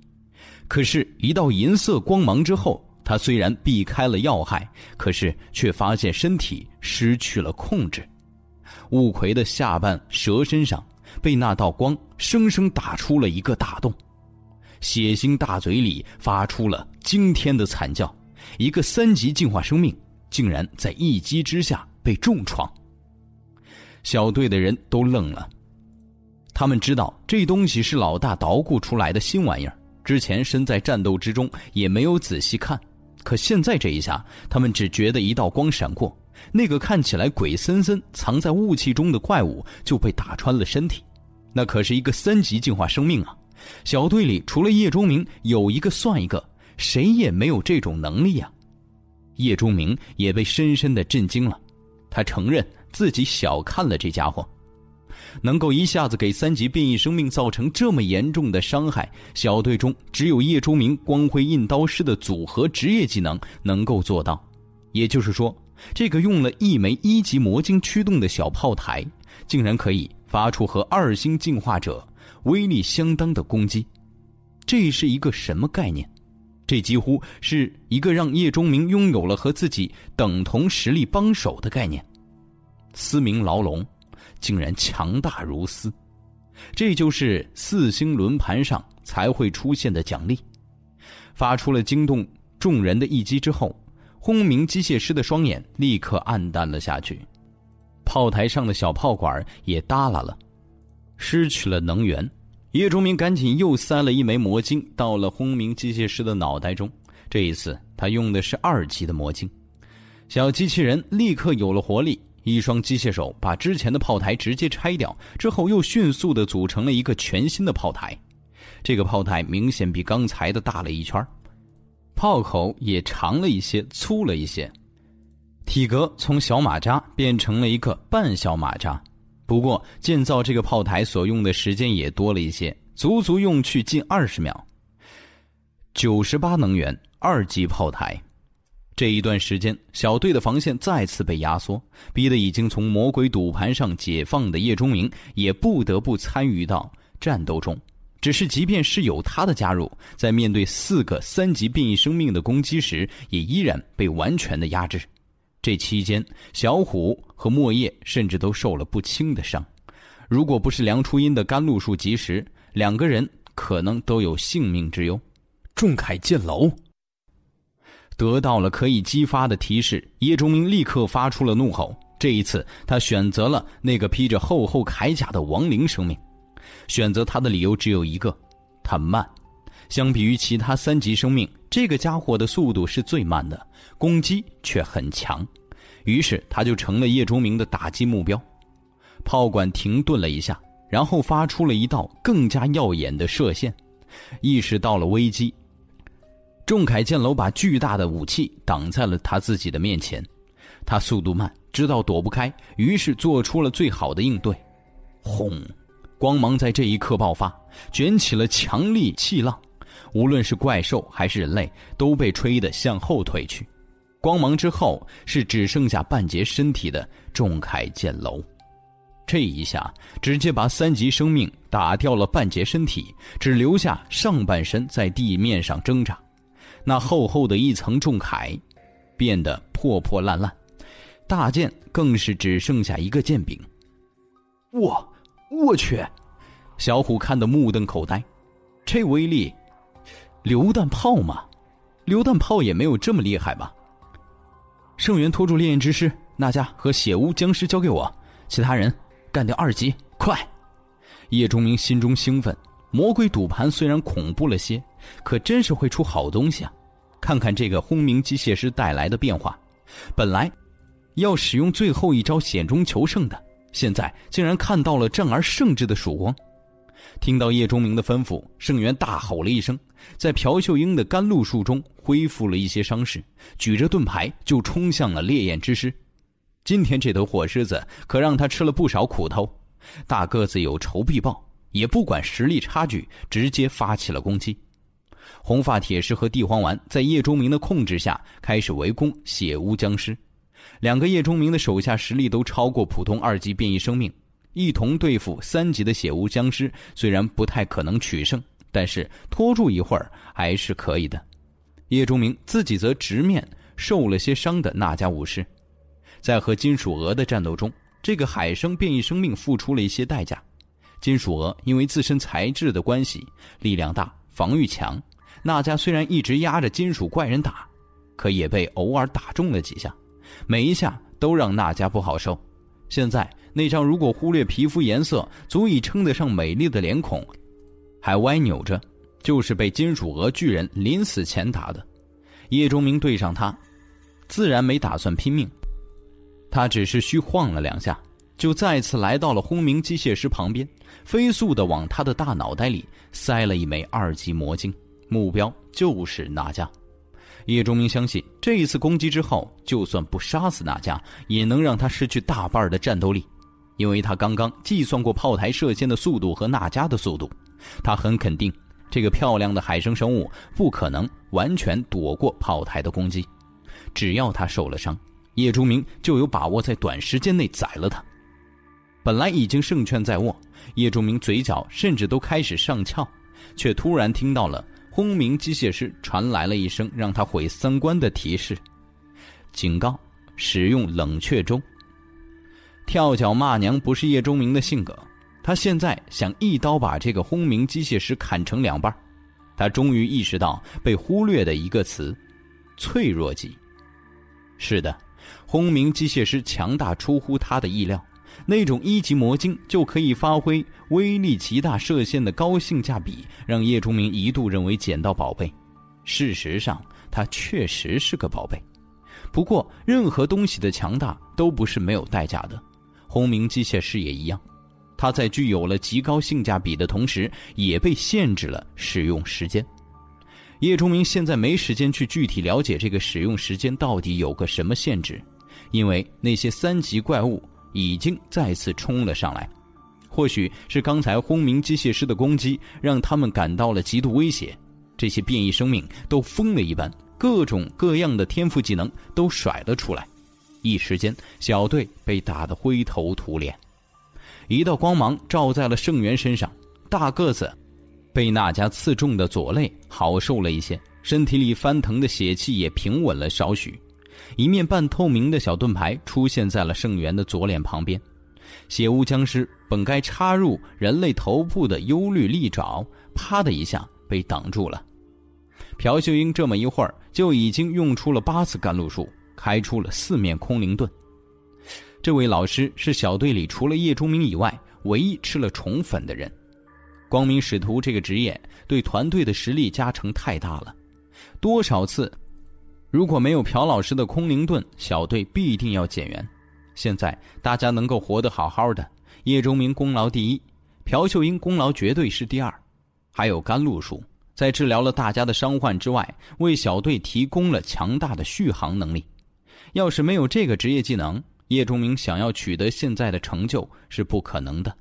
可是，一道银色光芒之后，他虽然避开了要害，可是却发现身体失去了控制。雾葵的下半蛇身上被那道光生生打出了一个大洞，血腥大嘴里发出了惊天的惨叫。一个三级进化生命竟然在一击之下被重创，小队的人都愣了。他们知道这东西是老大捣鼓出来的新玩意儿，之前身在战斗之中也没有仔细看。可现在这一下，他们只觉得一道光闪过，那个看起来鬼森森、藏在雾气中的怪物就被打穿了身体。那可是一个三级进化生命啊！小队里除了叶钟明，有一个算一个。谁也没有这种能力呀！叶钟明也被深深的震惊了，他承认自己小看了这家伙。能够一下子给三级变异生命造成这么严重的伤害，小队中只有叶钟明光辉印刀师的组合职业技能能够做到。也就是说，这个用了一枚一级魔晶驱动的小炮台，竟然可以发出和二星进化者威力相当的攻击。这是一个什么概念？这几乎是一个让叶钟明拥有了和自己等同实力帮手的概念。思明牢笼。竟然强大如斯，这就是四星轮盘上才会出现的奖励。发出了惊动众人的一击之后，轰鸣机械师的双眼立刻暗淡了下去，炮台上的小炮管也耷拉了，失去了能源。叶钟明赶紧又塞了一枚魔晶到了轰鸣机械师的脑袋中，这一次他用的是二级的魔晶，小机器人立刻有了活力。一双机械手把之前的炮台直接拆掉，之后又迅速的组成了一个全新的炮台。这个炮台明显比刚才的大了一圈，炮口也长了一些，粗了一些，体格从小马扎变成了一个半小马扎。不过建造这个炮台所用的时间也多了一些，足足用去近二十秒。九十八能源，二级炮台。这一段时间，小队的防线再次被压缩，逼得已经从魔鬼赌盘上解放的叶钟明也不得不参与到战斗中。只是，即便是有他的加入，在面对四个三级变异生命的攻击时，也依然被完全的压制。这期间，小虎和莫叶甚至都受了不轻的伤。如果不是梁初音的甘露术及时，两个人可能都有性命之忧。仲恺剑楼。得到了可以激发的提示，叶钟明立刻发出了怒吼。这一次，他选择了那个披着厚厚铠甲的亡灵生命。选择他的理由只有一个：他慢。相比于其他三级生命，这个家伙的速度是最慢的，攻击却很强。于是，他就成了叶钟明的打击目标。炮管停顿了一下，然后发出了一道更加耀眼的射线。意识到了危机。仲恺剑楼把巨大的武器挡在了他自己的面前，他速度慢，知道躲不开，于是做出了最好的应对。轰！光芒在这一刻爆发，卷起了强力气浪，无论是怪兽还是人类，都被吹得向后退去。光芒之后是只剩下半截身体的仲恺剑楼，这一下直接把三级生命打掉了半截身体，只留下上半身在地面上挣扎。那厚厚的一层重铠，变得破破烂烂，大剑更是只剩下一个剑柄。我，我去！小虎看得目瞪口呆，这威力，榴弹炮吗？榴弹炮也没有这么厉害吧？圣元拖住烈焰之师，那家和血巫僵尸交给我，其他人干掉二级，快！叶钟明心中兴奋，魔鬼赌盘虽然恐怖了些，可真是会出好东西啊！看看这个轰鸣机械师带来的变化，本来要使用最后一招险中求胜的，现在竟然看到了战而胜之的曙光。听到叶钟明的吩咐，圣元大吼了一声，在朴秀英的甘露术中恢复了一些伤势，举着盾牌就冲向了烈焰之师。今天这头火狮子可让他吃了不少苦头，大个子有仇必报，也不管实力差距，直接发起了攻击。红发铁狮和地黄丸在叶钟明的控制下开始围攻血巫僵尸，两个叶钟明的手下实力都超过普通二级变异生命，一同对付三级的血污僵尸，虽然不太可能取胜，但是拖住一会儿还是可以的。叶钟明自己则直面受了些伤的那家武士，在和金属鹅的战斗中，这个海生变异生命付出了一些代价。金属鹅因为自身材质的关系，力量大，防御强。那家虽然一直压着金属怪人打，可也被偶尔打中了几下，每一下都让那家不好受。现在那张如果忽略皮肤颜色足以称得上美丽的脸孔，还歪扭着，就是被金属鹅巨人临死前打的。叶钟明对上他，自然没打算拼命，他只是虚晃了两下，就再次来到了轰鸣机械师旁边，飞速的往他的大脑袋里塞了一枚二级魔晶。目标就是那家，叶钟明相信这一次攻击之后，就算不杀死那家，也能让他失去大半的战斗力。因为他刚刚计算过炮台射线的速度和娜迦的速度，他很肯定这个漂亮的海生生物不可能完全躲过炮台的攻击。只要他受了伤，叶钟明就有把握在短时间内宰了他。本来已经胜券在握，叶钟明嘴角甚至都开始上翘，却突然听到了轰鸣机械师传来了一声让他毁三观的提示：警告，使用冷却钟。跳脚骂娘不是叶钟明的性格，他现在想一刀把这个轰鸣机械师砍成两半。他终于意识到被忽略的一个词：脆弱级。是的，轰鸣机械师强大出乎他的意料，那种一级魔晶就可以发挥威力极大射线的高性价比，让叶钟明一度认为捡到宝贝。事实上，它确实是个宝贝。不过，任何东西的强大都不是没有代价的。轰鸣机械师也一样，它在具有了极高性价比的同时，也被限制了使用时间。叶崇明现在没时间去具体了解这个使用时间到底有个什么限制，因为那些三级怪物已经再次冲了上来。或许是刚才轰鸣机械师的攻击让他们感到了极度威胁，这些变异生命都疯了一般，各种各样的天赋技能都甩了出来。一时间，小队被打得灰头土脸。一道光芒照在了圣元身上，大个子被那家刺中的左肋好受了一些，身体里翻腾的血气也平稳了少许。一面半透明的小盾牌出现在了圣元的左脸旁边。血污僵尸本该插入人类头部的幽绿利爪，啪的一下被挡住了。朴秀英这么一会儿就已经用出了八次甘露术。开出了四面空灵盾。这位老师是小队里除了叶钟明以外唯一吃了宠粉的人。光明使徒这个职业对团队的实力加成太大了，多少次如果没有朴老师的空灵盾，小队必定要减员。现在大家能够活得好好的，叶钟明功劳第一，朴秀英功劳绝对是第二，还有甘露术，在治疗了大家的伤患之外，为小队提供了强大的续航能力。要是没有这个职业技能，叶钟明想要取得现在的成就是不可能的。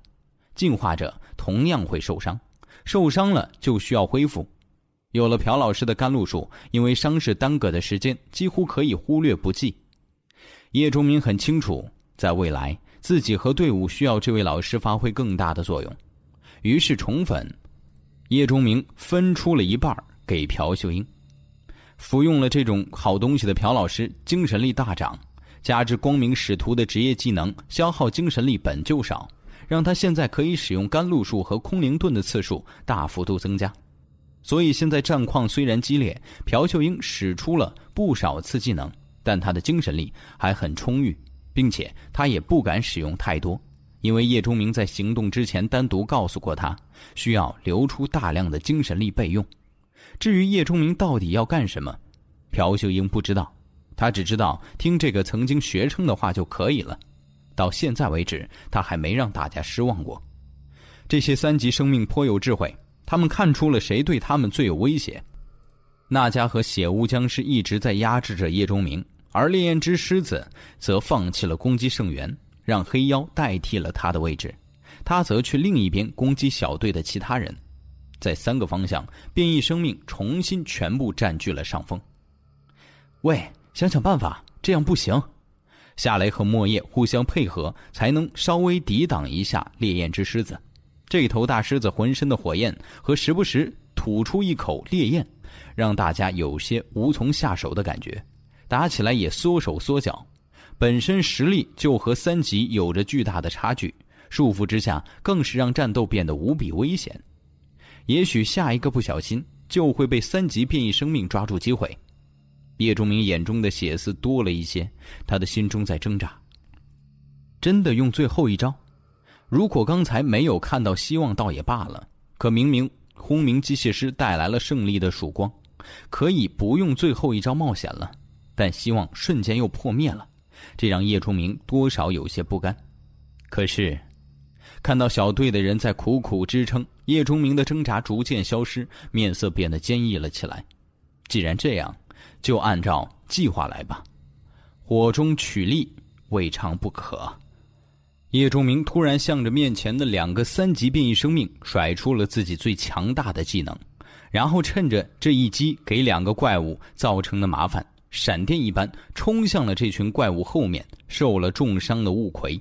进化者同样会受伤，受伤了就需要恢复。有了朴老师的甘露术，因为伤势耽搁的时间几乎可以忽略不计。叶钟明很清楚，在未来自己和队伍需要这位老师发挥更大的作用，于是宠粉，叶钟明分出了一半给朴秀英。服用了这种好东西的朴老师精神力大涨，加之光明使徒的职业技能消耗精神力本就少，让他现在可以使用甘露术和空灵盾的次数大幅度增加。所以现在战况虽然激烈，朴秀英使出了不少次技能，但他的精神力还很充裕，并且他也不敢使用太多，因为叶钟明在行动之前单独告诉过他，需要留出大量的精神力备用。至于叶钟明到底要干什么，朴秀英不知道，他只知道听这个曾经学称的话就可以了。到现在为止，他还没让大家失望过。这些三级生命颇有智慧，他们看出了谁对他们最有威胁。那家和血巫僵尸一直在压制着叶钟明，而烈焰之狮子则放弃了攻击圣元，让黑妖代替了他的位置，他则去另一边攻击小队的其他人。在三个方向，变异生命重新全部占据了上风。喂，想想办法，这样不行。夏雷和莫叶互相配合，才能稍微抵挡一下烈焰之狮子。这头大狮子浑身的火焰和时不时吐出一口烈焰，让大家有些无从下手的感觉，打起来也缩手缩脚。本身实力就和三级有着巨大的差距，束缚之下，更是让战斗变得无比危险。也许下一个不小心就会被三级变异生命抓住机会。叶钟明眼中的血丝多了一些，他的心中在挣扎。真的用最后一招？如果刚才没有看到希望，倒也罢了。可明明轰鸣机械师带来了胜利的曙光，可以不用最后一招冒险了。但希望瞬间又破灭了，这让叶钟明多少有些不甘。可是。看到小队的人在苦苦支撑，叶钟明的挣扎逐渐消失，面色变得坚毅了起来。既然这样，就按照计划来吧。火中取栗，未尝不可。叶钟明突然向着面前的两个三级变异生命甩出了自己最强大的技能，然后趁着这一击给两个怪物造成的麻烦，闪电一般冲向了这群怪物后面受了重伤的雾葵。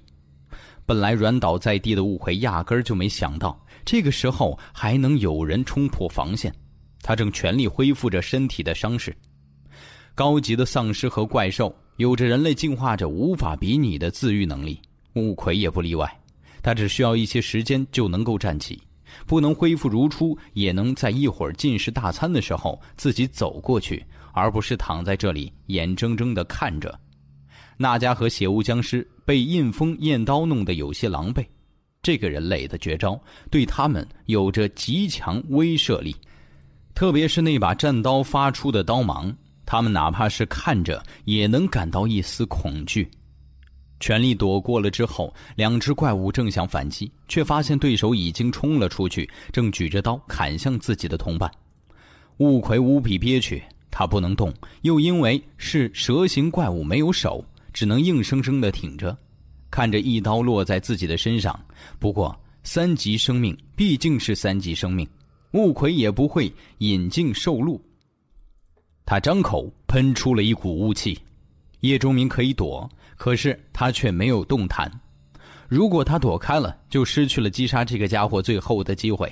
本来软倒在地的雾葵压根儿就没想到这个时候还能有人冲破防线，他正全力恢复着身体的伤势。高级的丧尸和怪兽有着人类进化者无法比拟的自愈能力。雾葵也不例外，他只需要一些时间就能够站起，不能恢复如初，也能在一会儿进食大餐的时候自己走过去，而不是躺在这里眼睁睁的看着。那家和血雾僵尸被印风焰刀弄得有些狼狈，这个人类的绝招对他们有着极强威慑力，特别是那把战刀发出的刀芒，他们哪怕是看着也能感到一丝恐惧。全力躲过了之后，两只怪物正想反击，却发现对手已经冲了出去，正举着刀砍向自己的同伴。雾葵无比憋屈，他不能动，又因为是蛇形怪物没有手，只能硬生生的挺着，看着一刀落在自己的身上。不过三级生命毕竟是三级生命，雾葵也不会引颈受戮。他张口喷出了一股雾气，叶钟明可以躲。可是他却没有动弹，如果他躲开了，就失去了击杀这个家伙最后的机会。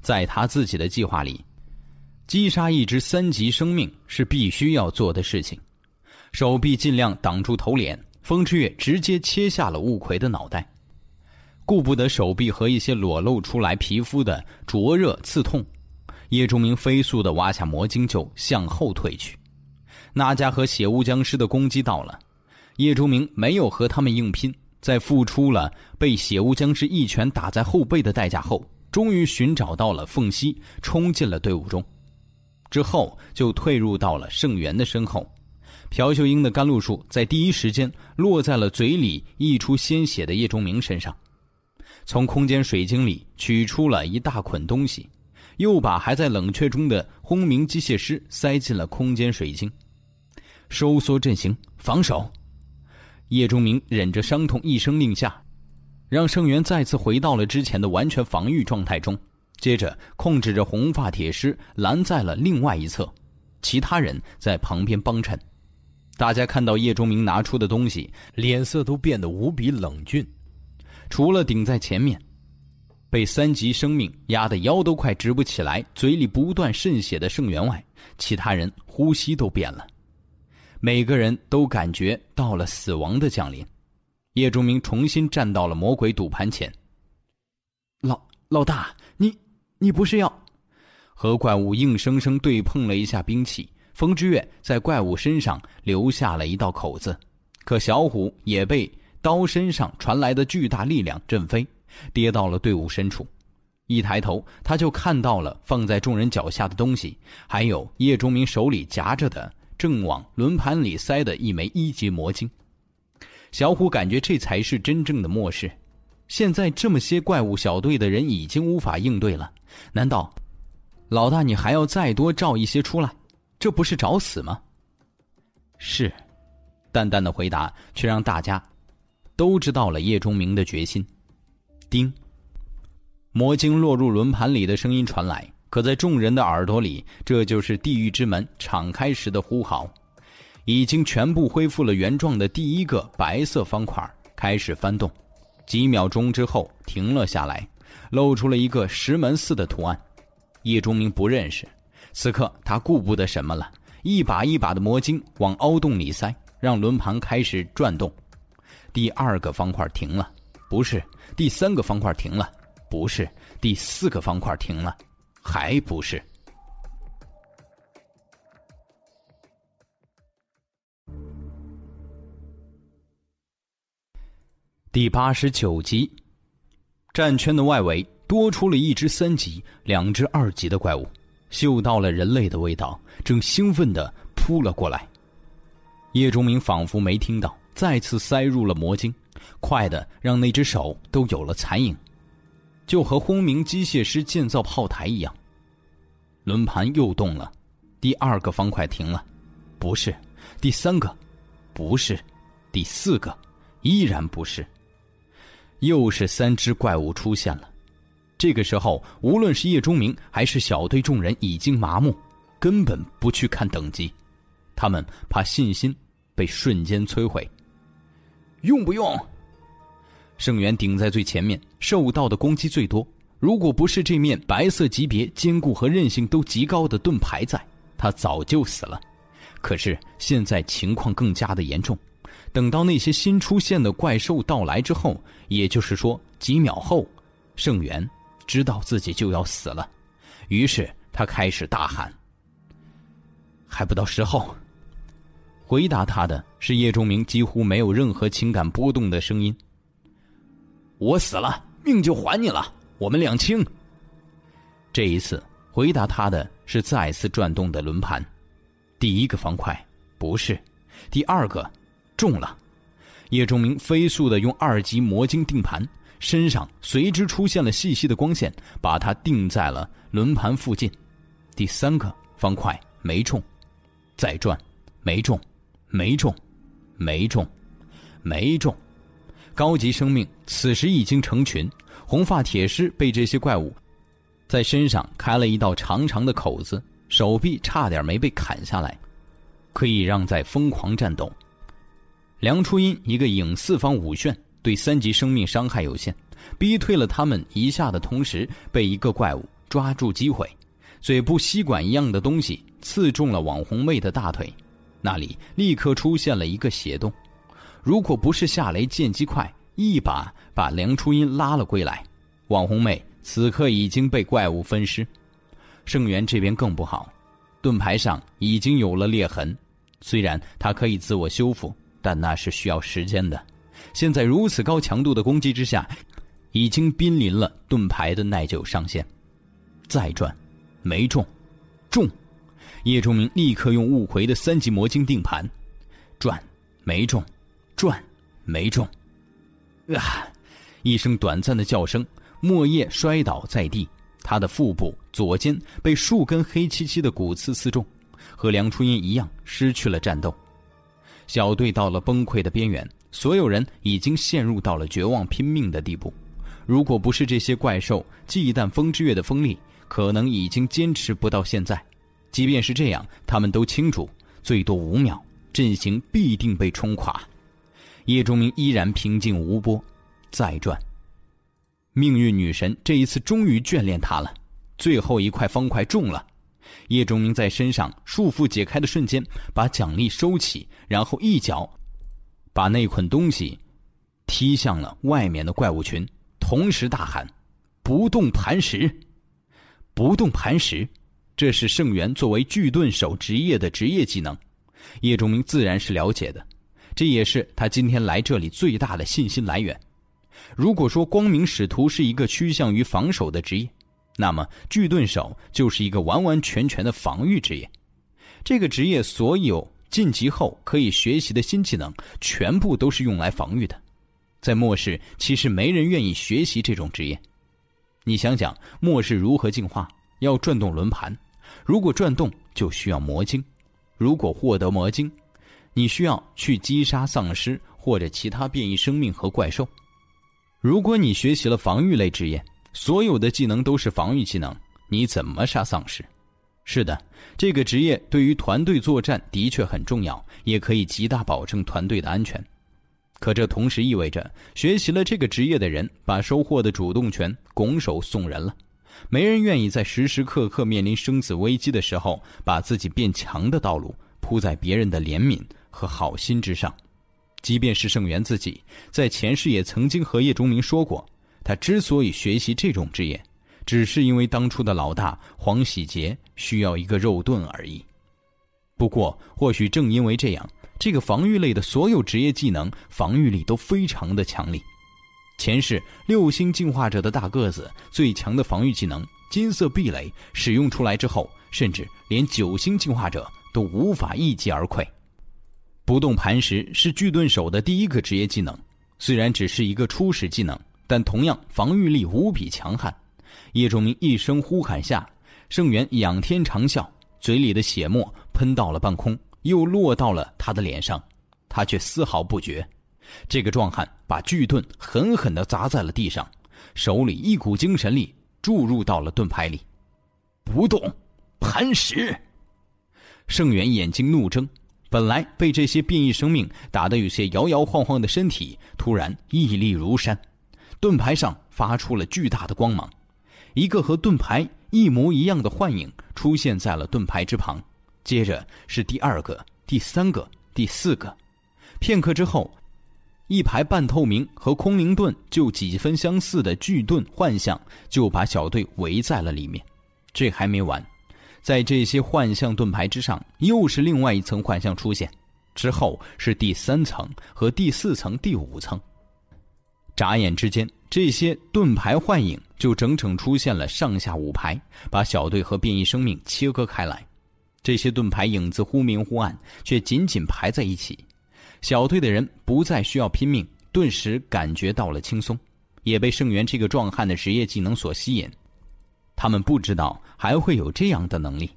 在他自己的计划里，击杀一只三级生命是必须要做的事情。手臂尽量挡住头脸，风之月直接切下了雾葵的脑袋。顾不得手臂和一些裸露出来皮肤的灼热刺痛，叶钟明飞速的挖下魔晶就向后退去。那家和血雾僵尸的攻击到了。叶钟明没有和他们硬拼，在付出了被血雾僵尸一拳打在后背的代价后，终于寻找到了缝隙，冲进了队伍中。之后就退入到了圣元的身后。朴秀英的甘露树在第一时间落在了嘴里溢出鲜血的叶钟明身上，从空间水晶里取出了一大捆东西，又把还在冷却中的轰鸣机械师塞进了空间水晶。收缩阵型，防守。叶钟明忍着伤痛，一声令下，让圣元再次回到了之前的完全防御状态中。接着，控制着红发铁狮拦在了另外一侧，其他人在旁边帮衬。大家看到叶忠明拿出的东西，脸色都变得无比冷峻。除了顶在前面，被三级生命压得腰都快直不起来、嘴里不断渗血的盛元外，其他人呼吸都变了。每个人都感觉到了死亡的降临，叶忠明重新站到了魔鬼赌盘前。老老大，你你不是要和怪物硬生生对碰了一下兵器？风之月在怪物身上留下了一道口子，可小虎也被刀身上传来的巨大力量震飞，跌到了队伍深处。一抬头，他就看到了放在众人脚下的东西，还有叶钟明手里夹着的。正往轮盘里塞的一枚一级魔晶，小虎感觉这才是真正的末世。现在这么些怪物小队的人已经无法应对了，难道老大你还要再多召一些出来？这不是找死吗？是，淡淡的回答却让大家都知道了叶钟明的决心。叮，魔晶落入轮盘里的声音传来。可在众人的耳朵里，这就是地狱之门敞开时的呼号。已经全部恢复了原状的第一个白色方块开始翻动，几秒钟之后停了下来，露出了一个石门似的图案。叶钟明不认识，此刻他顾不得什么了，一把一把的魔晶往凹洞里塞，让轮盘开始转动。第二个方块停了，不是；第三个方块停了，不是；第四个方块停了。还不是。第八十九集，战圈的外围多出了一只三级、两只二级的怪物，嗅到了人类的味道，正兴奋的扑了过来。叶钟明仿佛没听到，再次塞入了魔晶，快的让那只手都有了残影。就和轰鸣机械师建造炮台一样，轮盘又动了，第二个方块停了，不是，第三个，不是，第四个，依然不是。又是三只怪物出现了。这个时候，无论是叶钟明还是小队众人已经麻木，根本不去看等级，他们怕信心被瞬间摧毁。用不用？盛元顶在最前面，受到的攻击最多。如果不是这面白色级别坚固和韧性都极高的盾牌在，他早就死了。可是现在情况更加的严重。等到那些新出现的怪兽到来之后，也就是说几秒后，盛元知道自己就要死了，于是他开始大喊：“还不到时候！”回答他的是叶钟明几乎没有任何情感波动的声音：“我死了，命就还你了，我们两清。”这一次回答他的是再次转动的轮盘，第一个方块不是，第二个。中了，叶钟明飞速的用二级魔晶定盘，身上随之出现了细细的光线，把它定在了轮盘附近。第三个方块没中，再转，没中，没中，没中，没中。高级生命此时已经成群，红发铁狮被这些怪物在身上开了一道长长的口子，手臂差点没被砍下来，可以让在疯狂战斗。梁初音一个影四方五炫，对三级生命伤害有限，逼退了他们一下的同时，被一个怪物抓住机会，嘴部吸管一样的东西刺中了网红妹的大腿，那里立刻出现了一个血洞。如果不是夏雷剑击快，一把把梁初音拉了归来，网红妹此刻已经被怪物分尸。盛元这边更不好，盾牌上已经有了裂痕，虽然他可以自我修复。但那是需要时间的，现在如此高强度的攻击之下，已经濒临了盾牌的耐久上限。再转，没中，中！叶钟明立刻用雾回的三级魔晶定盘，转，没中，转，没中。啊！一声短暂的叫声，莫叶摔倒在地，他的腹部左肩被数根黑漆漆的骨刺刺中，和梁初音一样失去了战斗。小队到了崩溃的边缘，所有人已经陷入到了绝望拼命的地步。如果不是这些怪兽忌惮风之月的锋利，可能已经坚持不到现在。即便是这样，他们都清楚，最多五秒，阵型必定被冲垮。叶钟明依然平静无波，再转。命运女神这一次终于眷恋他了，最后一块方块中了。叶钟明在身上束缚解开的瞬间，把奖励收起，然后一脚把那捆东西踢向了外面的怪物群，同时大喊：“不动磐石！不动磐石！”这是圣元作为巨盾手职业的职业技能，叶钟明自然是了解的，这也是他今天来这里最大的信心来源。如果说光明使徒是一个趋向于防守的职业，那么，巨盾手就是一个完完全全的防御职业。这个职业所有晋级后可以学习的新技能，全部都是用来防御的。在末世，其实没人愿意学习这种职业。你想想，末世如何进化？要转动轮盘，如果转动，就需要魔晶。如果获得魔晶，你需要去击杀丧尸或者其他变异生命和怪兽。如果你学习了防御类职业，所有的技能都是防御技能，你怎么杀丧尸？是的，这个职业对于团队作战的确很重要，也可以极大保证团队的安全。可这同时意味着，学习了这个职业的人，把收获的主动权拱手送人了。没人愿意在时时刻刻面临生死危机的时候，把自己变强的道路铺在别人的怜悯和好心之上。即便是盛元自己，在前世也曾经和叶钟明说过。他之所以学习这种职业，只是因为当初的老大黄喜杰需要一个肉盾而已。不过，或许正因为这样，这个防御类的所有职业技能防御力都非常的强力。前世六星进化者的大个子最强的防御技能金色壁垒使用出来之后，甚至连九星进化者都无法一击而溃。不动磐石是巨盾手的第一个职业技能，虽然只是一个初始技能。但同样防御力无比强悍，叶仲明一声呼喊下，圣元仰天长啸，嘴里的血沫喷到了半空，又落到了他的脸上，他却丝毫不觉。这个壮汉把巨盾狠狠地砸在了地上，手里一股精神力注入到了盾牌里，不动，磐石。盛元眼睛怒睁，本来被这些变异生命打得有些摇摇晃晃的身体，突然屹立如山，盾牌上发出了巨大的光芒，一个和盾牌一模一样的幻影出现在了盾牌之旁，接着是第二个、第三个、第四个，片刻之后。一排半透明和空灵盾就几分相似的巨盾幻象就把小队围在了里面。这还没完，在这些幻象盾牌之上，又是另外一层幻象出现。之后是第三层和第四层、第五层。眨眼之间，这些盾牌幻影就整整出现了上下五排，把小队和变异生命切割开来。这些盾牌影子忽明忽暗，却紧紧排在一起。小队的人不再需要拼命，顿时感觉到了轻松，也被盛元这个壮汉的职业技能所吸引。他们不知道还会有这样的能力。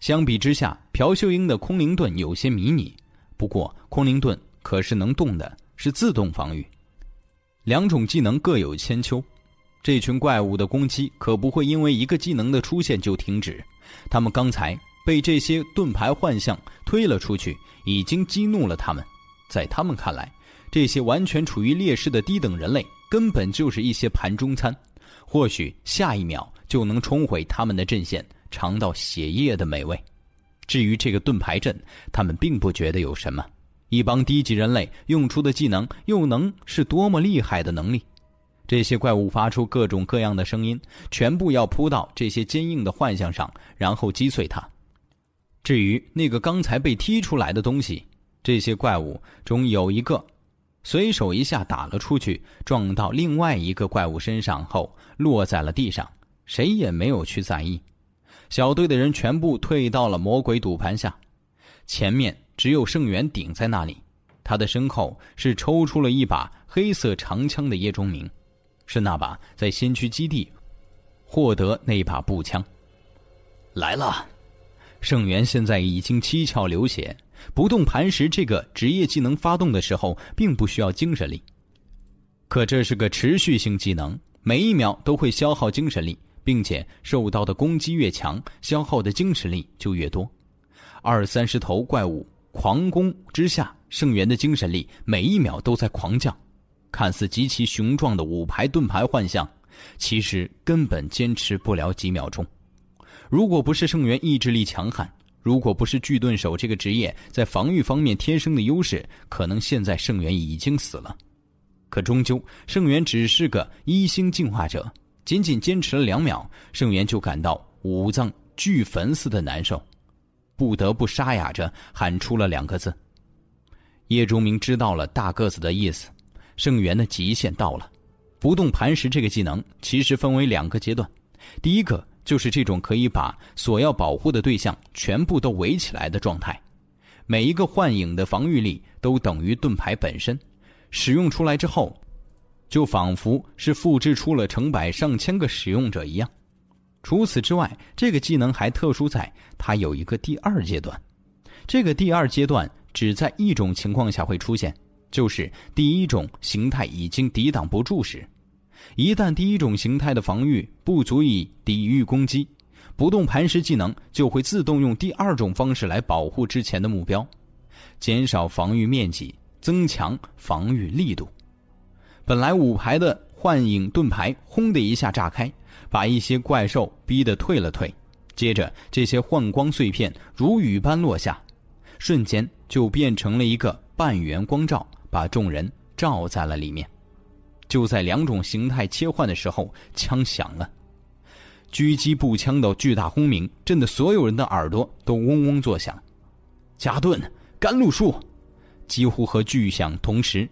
相比之下，朴秀英的空灵盾有些迷你，不过空灵盾可是能动的，是自动防御。两种技能各有千秋，这群怪物的攻击可不会因为一个技能的出现就停止。他们刚才被这些盾牌幻象推了出去，已经激怒了他们。在他们看来，这些完全处于劣势的低等人类根本就是一些盘中餐，或许下一秒就能冲毁他们的阵线，尝到血液的美味。至于这个盾牌阵，他们并不觉得有什么。一帮低级人类用出的技能，又能是多么厉害的能力？这些怪物发出各种各样的声音，全部要扑到这些坚硬的幻象上，然后击碎它。至于那个刚才被踢出来的东西，这些怪物中有一个，随手一下打了出去，撞到另外一个怪物身上后落在了地上，谁也没有去在意。小队的人全部退到了魔鬼赌盘下，前面只有盛元顶在那里，他的身后是抽出了一把黑色长枪的叶钟明，是那把在先驱基地获得那把步枪。来了，盛元现在已经七窍流血。不动磐石这个职业技能发动的时候，并不需要精神力，可这是个持续性技能，每一秒都会消耗精神力，并且受到的攻击越强，消耗的精神力就越多。二三十头怪物狂攻之下，圣元的精神力每一秒都在狂降。看似极其雄壮的五排盾牌幻象，其实根本坚持不了几秒钟。如果不是圣元意志力强悍，如果不是巨盾手这个职业在防御方面天生的优势，可能现在圣元已经死了。可终究，圣元只是个一星进化者，仅仅坚持了两秒，圣元就感到五脏俱焚似的难受，不得不沙哑着喊出了两个字。叶钟明知道了大个子的意思，圣元的极限到了。不动磐石这个技能其实分为两个阶段，第一个。就是这种可以把所要保护的对象全部都围起来的状态，每一个幻影的防御力都等于盾牌本身，使用出来之后，就仿佛是复制出了成百上千个使用者一样。除此之外，这个技能还特殊在它有一个第二阶段，这个第二阶段只在一种情况下会出现，就是第一种形态已经抵挡不住时。一旦第一种形态的防御不足以抵御攻击，不动磐石技能就会自动用第二种方式来保护之前的目标，减少防御面积，增强防御力度。本来五排的幻影盾牌轰的一下炸开，把一些怪兽逼得退了退。接着，这些幻光碎片如雨般落下，瞬间就变成了一个半圆光罩，把众人罩在了里面。就在两种形态切换的时候，枪响了，狙击步枪的巨大轰鸣震得所有人的耳朵都嗡嗡作响。加盾，甘露树，几乎和巨响同时，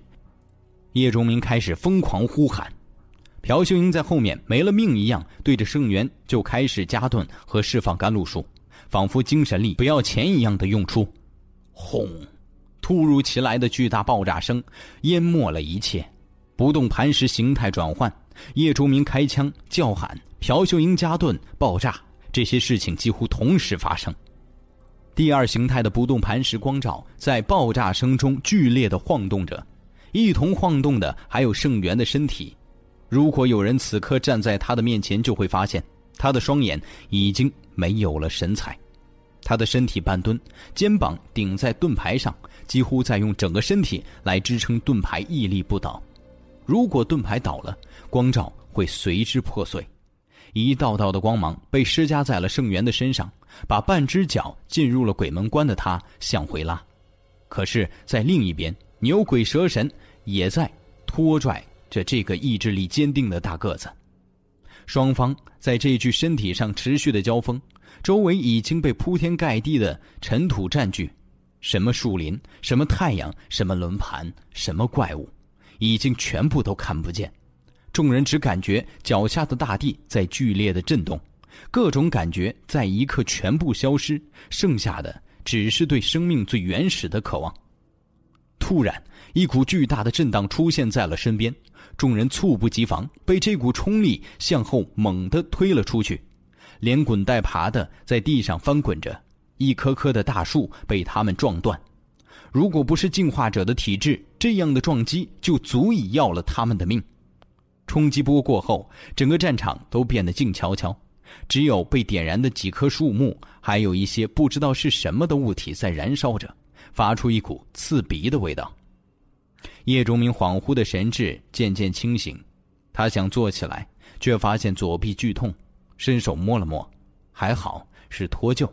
叶钟明开始疯狂呼喊。朴秀英在后面没了命一样，对着圣元就开始加盾和释放甘露术，仿佛精神力不要钱一样的用出。轰！突如其来的巨大爆炸声淹没了一切。不动磐石形态转换，叶竹明开枪叫喊，朴秀英加盾爆炸，这些事情几乎同时发生。第二形态的不动磐石光照在爆炸声中剧烈的晃动着，一同晃动的还有盛元的身体。如果有人此刻站在他的面前，就会发现他的双眼已经没有了神采。他的身体半蹲，肩膀顶在盾牌上，几乎在用整个身体来支撑盾牌屹立不倒。如果盾牌倒了，光照会随之破碎。一道道的光芒被施加在了圣元的身上，把半只脚进入了鬼门关的他向回拉。可是，在另一边，牛鬼蛇神也在拖拽着这个意志力坚定的大个子。双方在这具身体上持续的交锋。周围已经被铺天盖地的尘土占据，什么树林，什么太阳，什么轮盘，什么怪物，已经全部都看不见。众人只感觉脚下的大地在剧烈的震动，各种感觉在一刻全部消失，剩下的只是对生命最原始的渴望。突然，一股巨大的震荡出现在了身边，众人猝不及防，被这股冲力向后猛地推了出去。连滚带爬的在地上翻滚着，一棵棵的大树被他们撞断。如果不是进化者的体质，这样的撞击就足以要了他们的命。冲击波过后，整个战场都变得静悄悄，只有被点燃的几棵树木，还有一些不知道是什么的物体在燃烧着，发出一股刺鼻的味道。叶钟明恍惚的神智渐渐清醒，他想坐起来，却发现左臂剧痛。伸手摸了摸，还好是脱臼。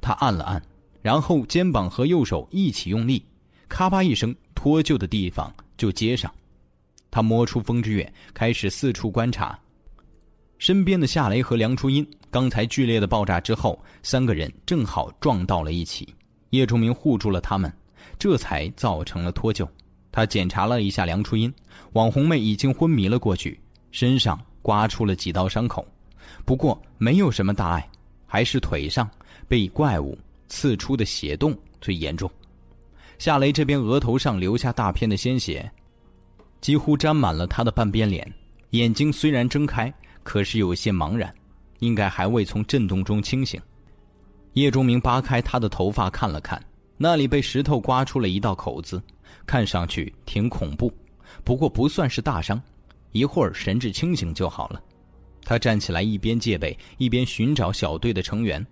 他按了按，然后肩膀和右手一起用力，咔吧一声，脱臼的地方就接上。他摸出风之月，开始四处观察。身边的夏雷和梁初音，刚才剧烈的爆炸之后，三个人正好撞到了一起。叶钟明护住了他们，这才造成了脱臼。他检查了一下梁初音，网红妹已经昏迷了过去，身上刮出了几道伤口。不过没有什么大碍，还是腿上被怪物刺出的血洞最严重。夏雷这边额头上留下大片的鲜血，几乎沾满了他的半边脸。眼睛虽然睁开，可是有些茫然，应该还未从震动中清醒。叶钟明扒开他的头发看了看，那里被石头刮出了一道口子，看上去挺恐怖，不过不算是大伤，一会儿神志清醒就好了。他站起来，一边戒备，一边寻找小队的成员。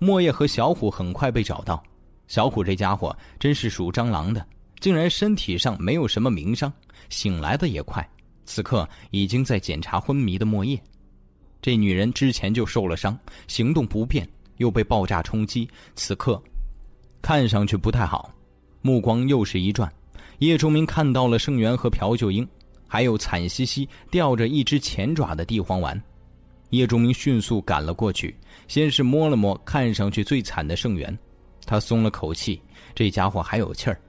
莫叶和小虎很快被找到。小虎这家伙真是属蟑螂的，竟然身体上没有什么明伤，醒来的也快。此刻已经在检查昏迷的莫叶。这女人之前就受了伤，行动不便，又被爆炸冲击，此刻看上去不太好。目光又是一转，叶忠明看到了盛元和朴秀英，还有惨兮兮吊着一只前爪的地黄丸。叶钟明迅速赶了过去，先是摸了摸看上去最惨的圣元，他松了口气，这家伙还有气儿，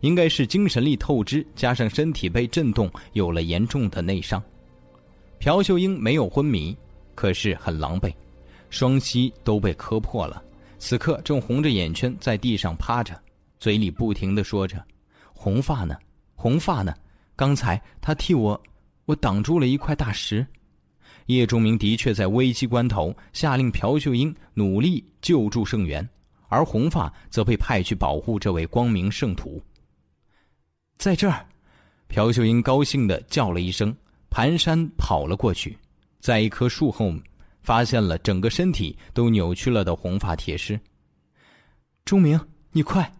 应该是精神力透支，加上身体被震动，有了严重的内伤。朴秀英没有昏迷，可是很狼狈，双膝都被磕破了，此刻正红着眼圈在地上趴着，嘴里不停的说着：“红发呢？红发呢？刚才他替我，我挡住了一块大石。”叶钟明的确在危机关头下令朴秀英努力救助圣元，而红发则被派去保护这位光明圣徒。在这儿，朴秀英高兴地叫了一声，蹒跚跑了过去，在一棵树后发现了整个身体都扭曲了的红发铁尸。钟明，你快！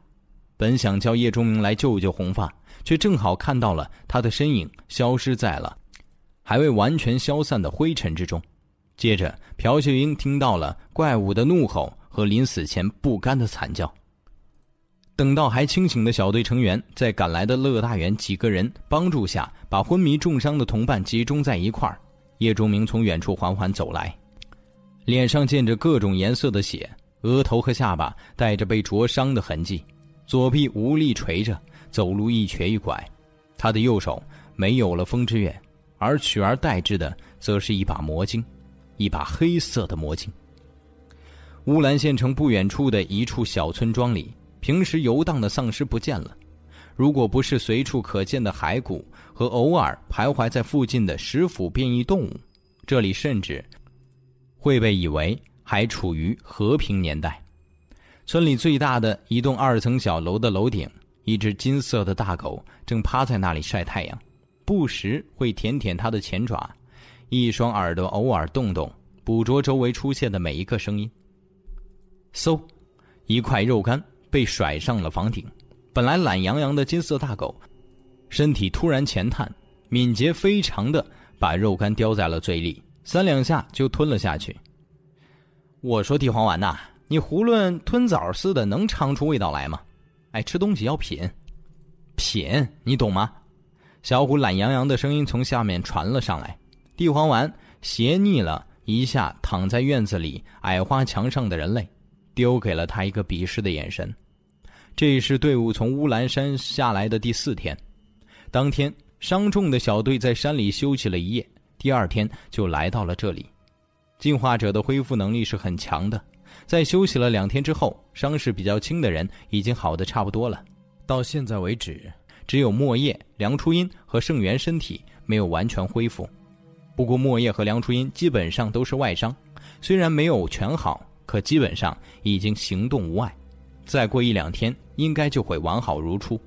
本想叫叶钟明来救救红发，却正好看到了他的身影消失在了。还未完全消散的灰尘之中，接着朴秀英听到了怪物的怒吼和临死前不甘的惨叫。等到还清醒的小队成员在赶来的乐大元几个人帮助下，把昏迷重伤的同伴集中在一块儿，叶钟明从远处缓缓走来，脸上溅着各种颜色的血，额头和下巴带着被灼伤的痕迹，左臂无力垂着，走路一瘸一拐，他的右手没有了风之月。而取而代之的，则是一把魔晶，一把黑色的魔晶。乌兰县城不远处的一处小村庄里，平时游荡的丧尸不见了。如果不是随处可见的骸骨和偶尔徘徊在附近的食腐变异动物，这里甚至会被以为还处于和平年代。村里最大的一栋二层小楼的楼顶，一只金色的大狗正趴在那里晒太阳，不时会舔舔它的前爪，一双耳朵偶尔动动，捕捉周围出现的每一个声音。嗖，一块肉干被甩上了房顶。本来懒洋洋的金色大狗，身体突然前探，敏捷非常的把肉干叼在了嘴里，三两下就吞了下去。我说地黄丸呐，你囫囵吞枣似的，能尝出味道来吗？哎，吃东西要品，品，你懂吗？小虎懒洋洋的声音从下面传了上来。地黄丸斜睨了一下躺在院子里矮花墙上的人类，丢给了他一个鄙视的眼神。这是队伍从乌兰山下来的第四天，当天伤重的小队在山里休息了一夜，第二天就来到了这里。进化者的恢复能力是很强的，在休息了两天之后，伤势比较轻的人已经好的差不多了。到现在为止，只有莫叶、梁初音和盛元身体没有完全恢复。不过莫叶和梁初音基本上都是外伤，虽然没有全好，可基本上已经行动无碍。再过一两天，应该就会完好如初。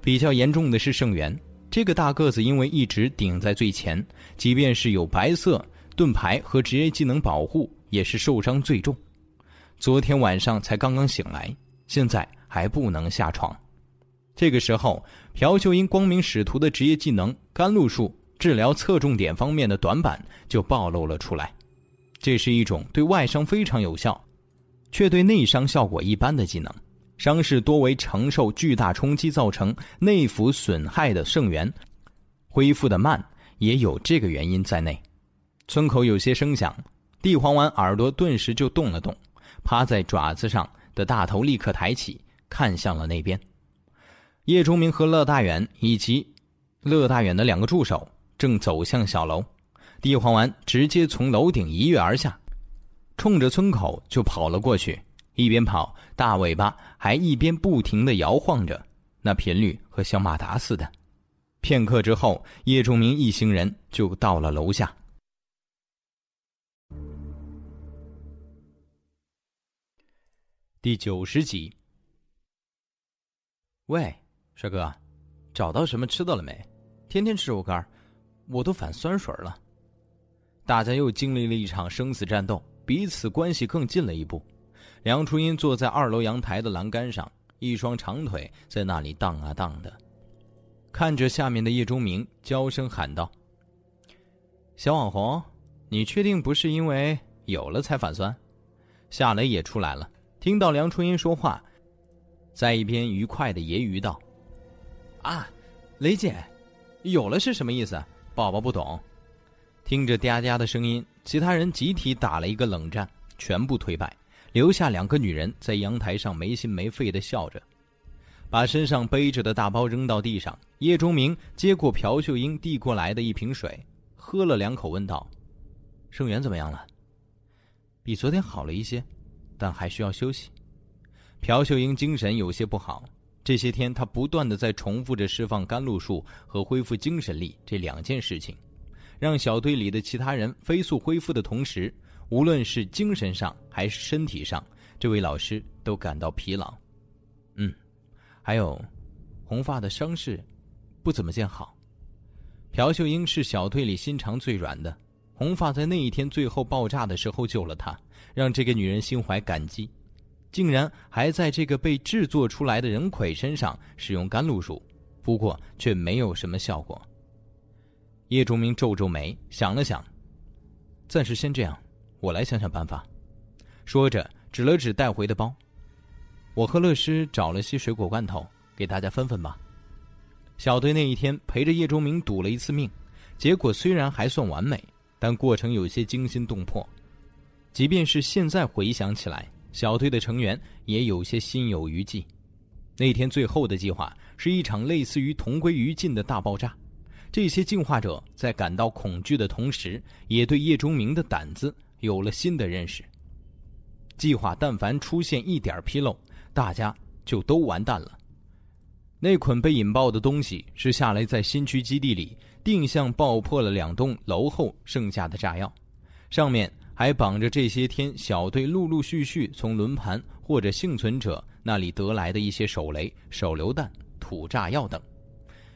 比较严重的是盛元，这个大个子因为一直顶在最前，即便是有白色盾牌和职业技能保护，也是受伤最重。昨天晚上才刚刚醒来，现在还不能下床。这个时候，朴秀英光明使徒的职业技能甘露术治疗侧重点方面的短板就暴露了出来。这是一种对外伤非常有效。却对内伤效果一般的技能，伤势多为承受巨大冲击造成内腑损害的圣元，恢复的慢也有这个原因在内。村口有些声响，地黄丸耳朵顿时就动了动，趴在爪子上的大头立刻抬起，看向了那边。叶忠明和乐大远以及乐大远的两个助手正走向小楼，地黄丸直接从楼顶一跃而下。冲着村口就跑了过去，一边跑，大尾巴还一边不停的摇晃着，那频率和小马达似的。片刻之后，叶仲明一行人就到了楼下。第九十集。喂，帅哥，找到什么吃的了没？天天吃肉干，我都反酸水了。大家又经历了一场生死战斗。彼此关系更近了一步。梁初音坐在二楼阳台的栏杆上，一双长腿在那里荡啊荡的，看着下面的叶钟明，娇声喊道：“小网红，你确定不是因为有了才反酸？”夏雷也出来了，听到梁初音说话，在一边愉快的揶揄道：“啊，雷姐，有了是什么意思？宝宝不懂。”听着嗲嗲的声音。其他人集体打了一个冷战，全部退败，留下两个女人在阳台上没心没肺的笑着，把身上背着的大包扔到地上。叶钟明接过朴秀英递过来的一瓶水，喝了两口，问道：“盛元怎么样了？”“比昨天好了一些，但还需要休息。”朴秀英精神有些不好，这些天她不断的在重复着释放甘露术和恢复精神力这两件事情。让小队里的其他人飞速恢复的同时，无论是精神上还是身体上，这位老师都感到疲劳。嗯，还有，红发的伤势不怎么见好。朴秀英是小队里心肠最软的，红发在那一天最后爆炸的时候救了他，让这个女人心怀感激，竟然还在这个被制作出来的人魁身上使用甘露术，不过却没有什么效果。叶钟明皱皱眉，想了想，暂时先这样，我来想想办法。说着，指了指带回的包。我和乐师找了些水果罐头，给大家分分吧。小队那一天陪着叶钟明赌了一次命，结果虽然还算完美，但过程有些惊心动魄。即便是现在回想起来，小队的成员也有些心有余悸。那天最后的计划是一场类似于同归于尽的大爆炸。这些进化者在感到恐惧的同时，也对叶钟明的胆子有了新的认识。计划但凡出现一点纰漏，大家就都完蛋了。那捆被引爆的东西是夏雷在新区基地里定向爆破了两栋楼后剩下的炸药，上面还绑着这些天小队陆陆续续从轮盘或者幸存者那里得来的一些手雷、手榴弹、土炸药等。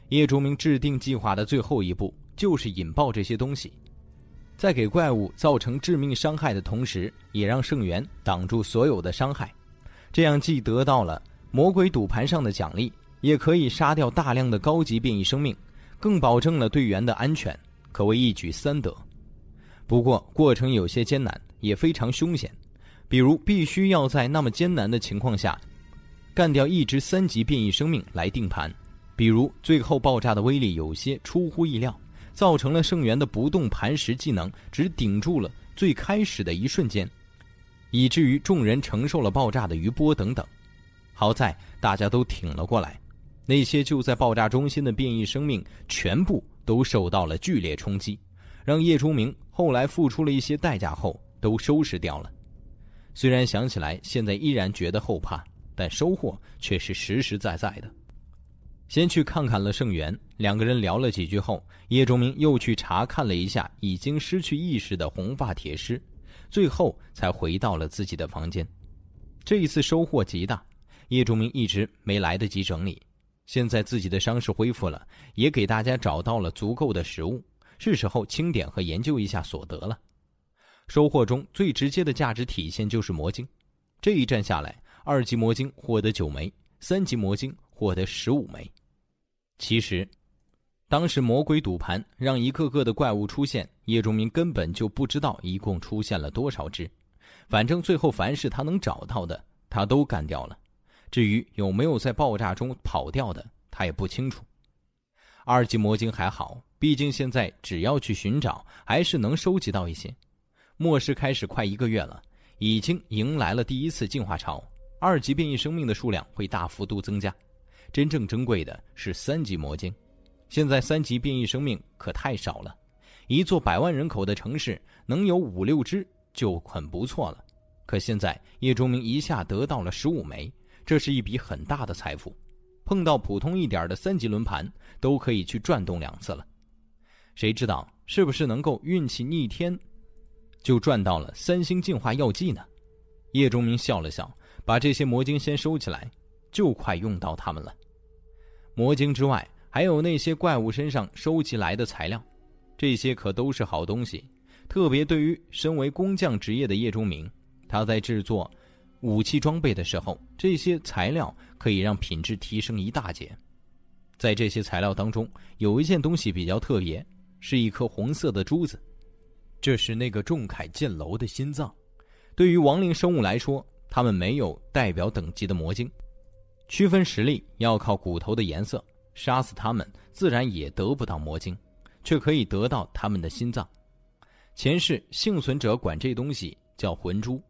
叶竹明制定计划的最后一步就是引爆这些东西，在给怪物造成致命伤害的同时，也让圣元挡住所有的伤害。这样既得到了魔鬼赌盘上的奖励，也可以杀掉大量的高级变异生命，更保证了队员的安全，可谓一举三得。不过过程有些艰难，也非常凶险，比如必须要在那么艰难的情况下，干掉一只三级变异生命来定盘；比如最后爆炸的威力有些出乎意料，造成了圣元的不动磐石技能只顶住了最开始的一瞬间，以至于众人承受了爆炸的余波等等。好在大家都挺了过来，那些就在爆炸中心的变异生命全部都受到了剧烈冲击。让叶钟明后来付出了一些代价后都收拾掉了，虽然想起来现在依然觉得后怕，但收获却是实实在在的。先去看看了盛元，两个人聊了几句后，叶钟明又去查看了一下已经失去意识的红发铁狮，最后才回到了自己的房间。这一次收获极大，叶钟明一直没来得及整理，现在自己的伤势恢复了，也给大家找到了足够的食物。是时候清点和研究一下所得了。收获中最直接的价值体现就是魔晶，这一战下来，二级魔晶获得九枚，三级魔晶获得十五枚。其实，当时魔鬼赌盘让一个个的怪物出现，叶钟明根本就不知道一共出现了多少只。反正最后凡是他能找到的，他都干掉了。至于有没有在爆炸中跑掉的，他也不清楚。二级魔晶还好。毕竟现在只要去寻找，还是能收集到一些。末世开始快一个月了，已经迎来了第一次进化潮，二级变异生命的数量会大幅度增加。真正珍贵的是三级魔晶，现在三级变异生命可太少了，一座百万人口的城市能有五六只就很不错了。可现在叶钟明一下得到了十五枚，这是一笔很大的财富，碰到普通一点的三级轮盘都可以去转动两次了。谁知道是不是能够运气逆天，就赚到了三星进化药剂呢？叶钟明笑了笑，把这些魔晶先收起来，就快用到它们了。魔晶之外，还有那些怪物身上收集来的材料，这些可都是好东西。特别对于身为工匠职业的叶钟明，他在制作武器装备的时候，这些材料可以让品质提升一大截。在这些材料当中，有一件东西比较特别。是一颗红色的珠子，这是那个仲恺剑楼的心脏。对于亡灵生物来说，他们没有代表等级的魔晶，区分实力要靠骨头的颜色。杀死他们，自然也得不到魔晶，却可以得到他们的心脏。前世幸存者管这东西叫魂珠，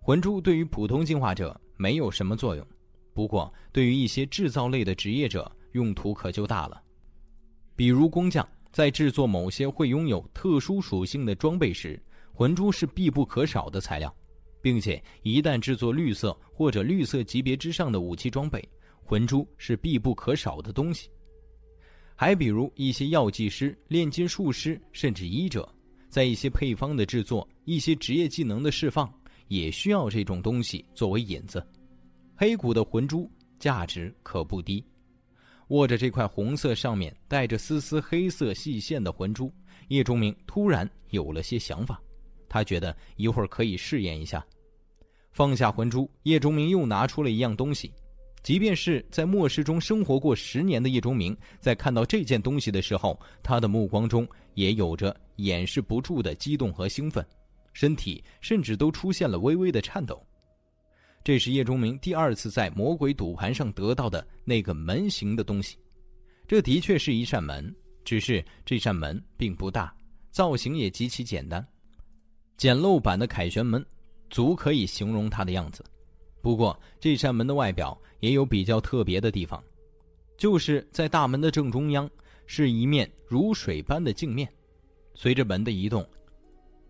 魂珠对于普通进化者没有什么作用，不过对于一些制造类的职业者，用途可就大了，比如工匠。在制作某些会拥有特殊属性的装备时，魂珠是必不可少的材料，并且一旦制作绿色或者绿色级别之上的武器装备，魂珠是必不可少的东西。还比如一些药剂师、炼金术师，甚至医者，在一些配方的制作、一些职业技能的释放，也需要这种东西作为引子。黑谷的魂珠价值可不低。握着这块红色、上面带着丝丝黑色细线的魂珠，叶钟明突然有了些想法。他觉得一会儿可以试验一下。放下魂珠，叶钟明又拿出了一样东西。即便是在末世中生活过十年的叶钟明，在看到这件东西的时候，他的目光中也有着掩饰不住的激动和兴奋，身体甚至都出现了微微的颤抖。这是叶钟明第二次在魔鬼赌盘上得到的那个门形的东西，这的确是一扇门，只是这扇门并不大，造型也极其简单，简陋版的凯旋门，足可以形容它的样子。不过这扇门的外表也有比较特别的地方，就是在大门的正中央是一面如水般的镜面，随着门的移动，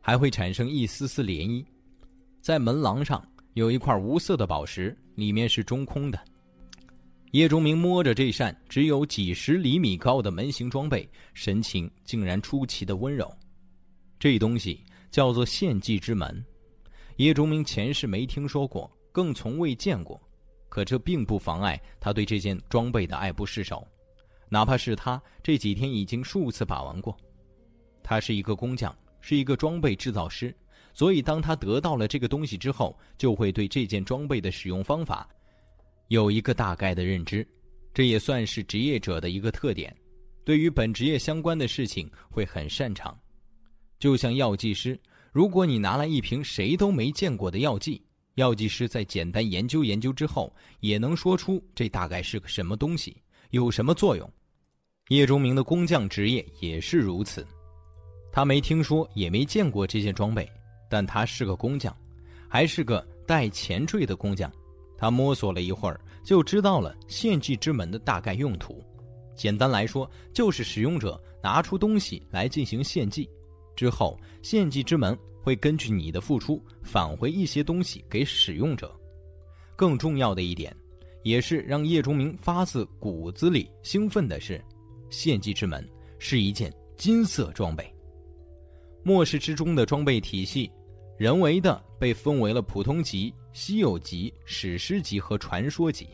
还会产生一丝丝涟漪，在门廊上。有一块无色的宝石，里面是中空的。叶钟明摸着这扇只有几十厘米高的门形装备，神情竟然出奇的温柔。这东西叫做献祭之门，叶钟明前世没听说过，更从未见过。可这并不妨碍他对这件装备的爱不释手，哪怕是他这几天已经数次把玩过。他是一个工匠，是一个装备制造师，所以当他得到了这个东西之后，就会对这件装备的使用方法有一个大概的认知。这也算是职业者的一个特点，对于本职业相关的事情会很擅长。就像药剂师，如果你拿来一瓶谁都没见过的药剂。药剂师在简单研究研究之后，也能说出这大概是个什么东西，有什么作用。叶钟明的工匠职业也是如此，他没听说也没见过这件装备，但他是个工匠，还是个带前缀的工匠。他摸索了一会儿，就知道了献祭之门的大概用途。简单来说，就是使用者拿出东西来进行献祭，之后献祭之门。会根据你的付出返回一些东西给使用者。更重要的一点，也是让叶钟明发自骨子里兴奋的是，献祭之门是一件金色装备。末世之中的装备体系，人为的被分为了普通级、稀有级、史诗级和传说级。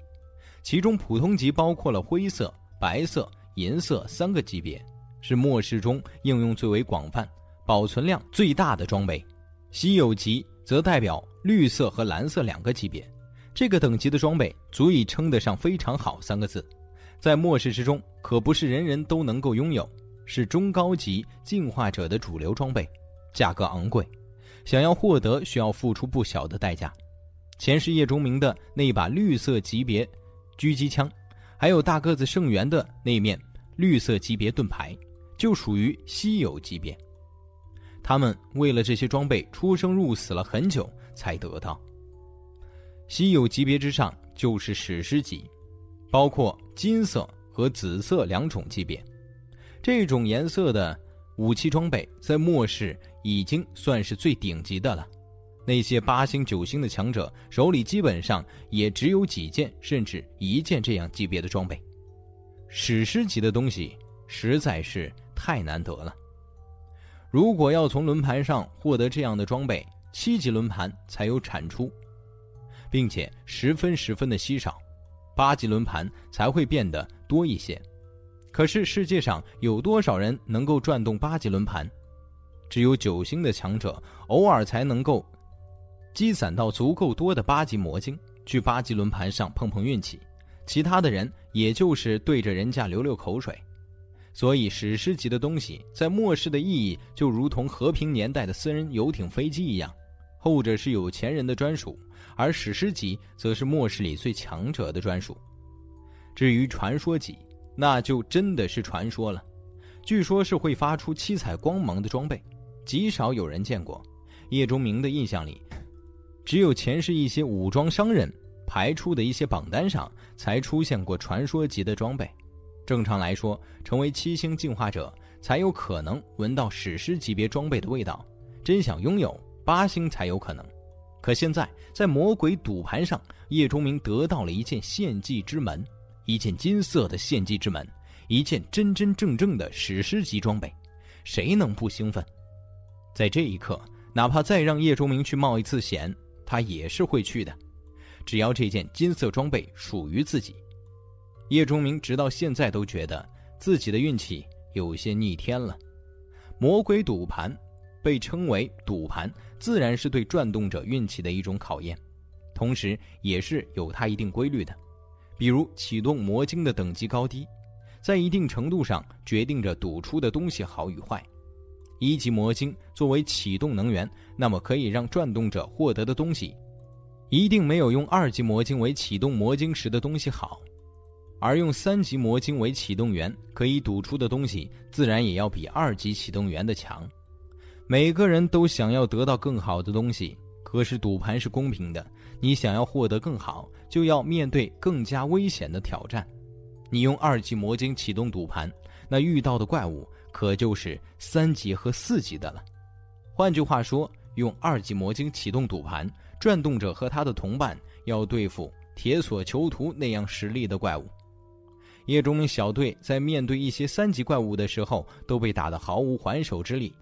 其中普通级包括了灰色、白色、银色三个级别，是末世中应用最为广泛。保存量最大的装备，稀有级则代表绿色和蓝色两个级别。这个等级的装备足以称得上非常好三个字，在末世之中可不是人人都能够拥有，是中高级进化者的主流装备，价格昂贵，想要获得需要付出不小的代价。前世叶钟明的那把绿色级别狙击枪，还有大个子圣元的那面绿色级别盾牌，就属于稀有级别。他们为了这些装备出生入死了很久才得到。稀有级别之上就是史诗级，包括金色和紫色两种级别。这种颜色的武器装备在末世已经算是最顶级的了。那些八星九星的强者手里基本上也只有几件甚至一件这样级别的装备。史诗级的东西实在是太难得了。如果要从轮盘上获得这样的装备，七级轮盘才有产出，并且十分十分的稀少，八级轮盘才会变得多一些。可是世界上有多少人能够转动八级轮盘？只有九星的强者偶尔才能够积攒到足够多的八级魔晶，去八级轮盘上碰碰运气。其他的人也就是对着人家流流口水。所以，史诗级的东西在末世的意义就如同和平年代的私人游艇、飞机一样，后者是有钱人的专属，而史诗级则是末世里最强者的专属。至于传说级，那就真的是传说了。据说是会发出七彩光芒的装备，极少有人见过。叶钟明的印象里，只有前世一些武装商人排出的一些榜单上才出现过传说级的装备。正常来说，成为七星进化者才有可能闻到史诗级别装备的味道。真想拥有八星才有可能。可现在在魔鬼赌盘上，叶钟明得到了一件献祭之门，一件金色的献祭之门，一件真真正正的史诗级装备。谁能不兴奋？在这一刻，哪怕再让叶钟明去冒一次险，他也是会去的。只要这件金色装备属于自己。叶钟明直到现在都觉得自己的运气有些逆天了。魔鬼赌盘被称为赌盘，自然是对转动者运气的一种考验，同时也是有它一定规律的。比如启动魔晶的等级高低，在一定程度上决定着赌出的东西好与坏。一级魔晶作为启动能源，那么可以让转动者获得的东西，一定没有用二级魔晶为启动魔晶时的东西好。而用三级魔晶为启动源，可以赌出的东西自然也要比二级启动源的强。每个人都想要得到更好的东西，可是赌盘是公平的，你想要获得更好，就要面对更加危险的挑战。你用二级魔晶启动赌盘，那遇到的怪物可就是三级和四级的了。换句话说，用二级魔晶启动赌盘，转动者和他的同伴要对付铁索囚徒那样实力的怪物。叶中明小队在面对一些三级怪物的时候，都被打得毫无还手之力。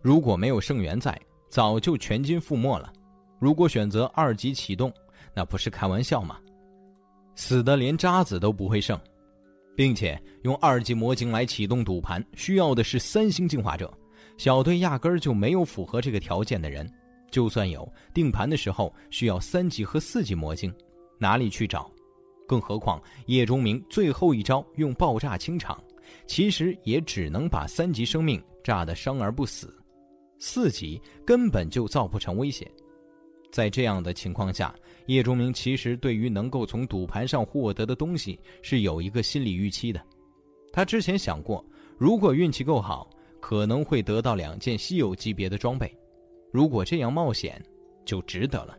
如果没有圣元在，早就全军覆没了。如果选择二级启动，那不是开玩笑吗？死的连渣子都不会剩，并且用二级魔晶来启动赌盘，需要的是三星进化者。小队压根就没有符合这个条件的人，就算有，定盘的时候需要三级和四级魔晶，哪里去找？更何况叶钟明最后一招用爆炸清场，其实也只能把三级生命炸得伤而不死，四级根本就造不成威胁。在这样的情况下，叶钟明其实对于能够从赌盘上获得的东西是有一个心理预期的。他之前想过，如果运气够好，可能会得到两件稀有级别的装备。如果这样冒险，就值得了。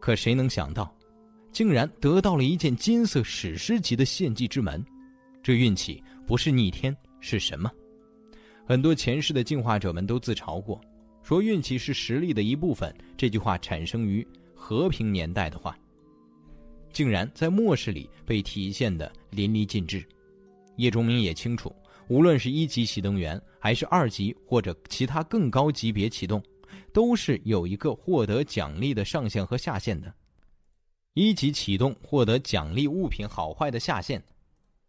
可谁能想到，竟然得到了一件金色史诗级的献祭之门？这运气不是逆天是什么？很多前世的进化者们都自嘲过。说运气是实力的一部分，这句话产生于和平年代的话，竟然在末世里被体现的淋漓尽致。叶钟明也清楚，无论是一级启动员，还是二级或者其他更高级别启动，都是有一个获得奖励的上限和下限的。一级启动获得奖励物品好坏的下限，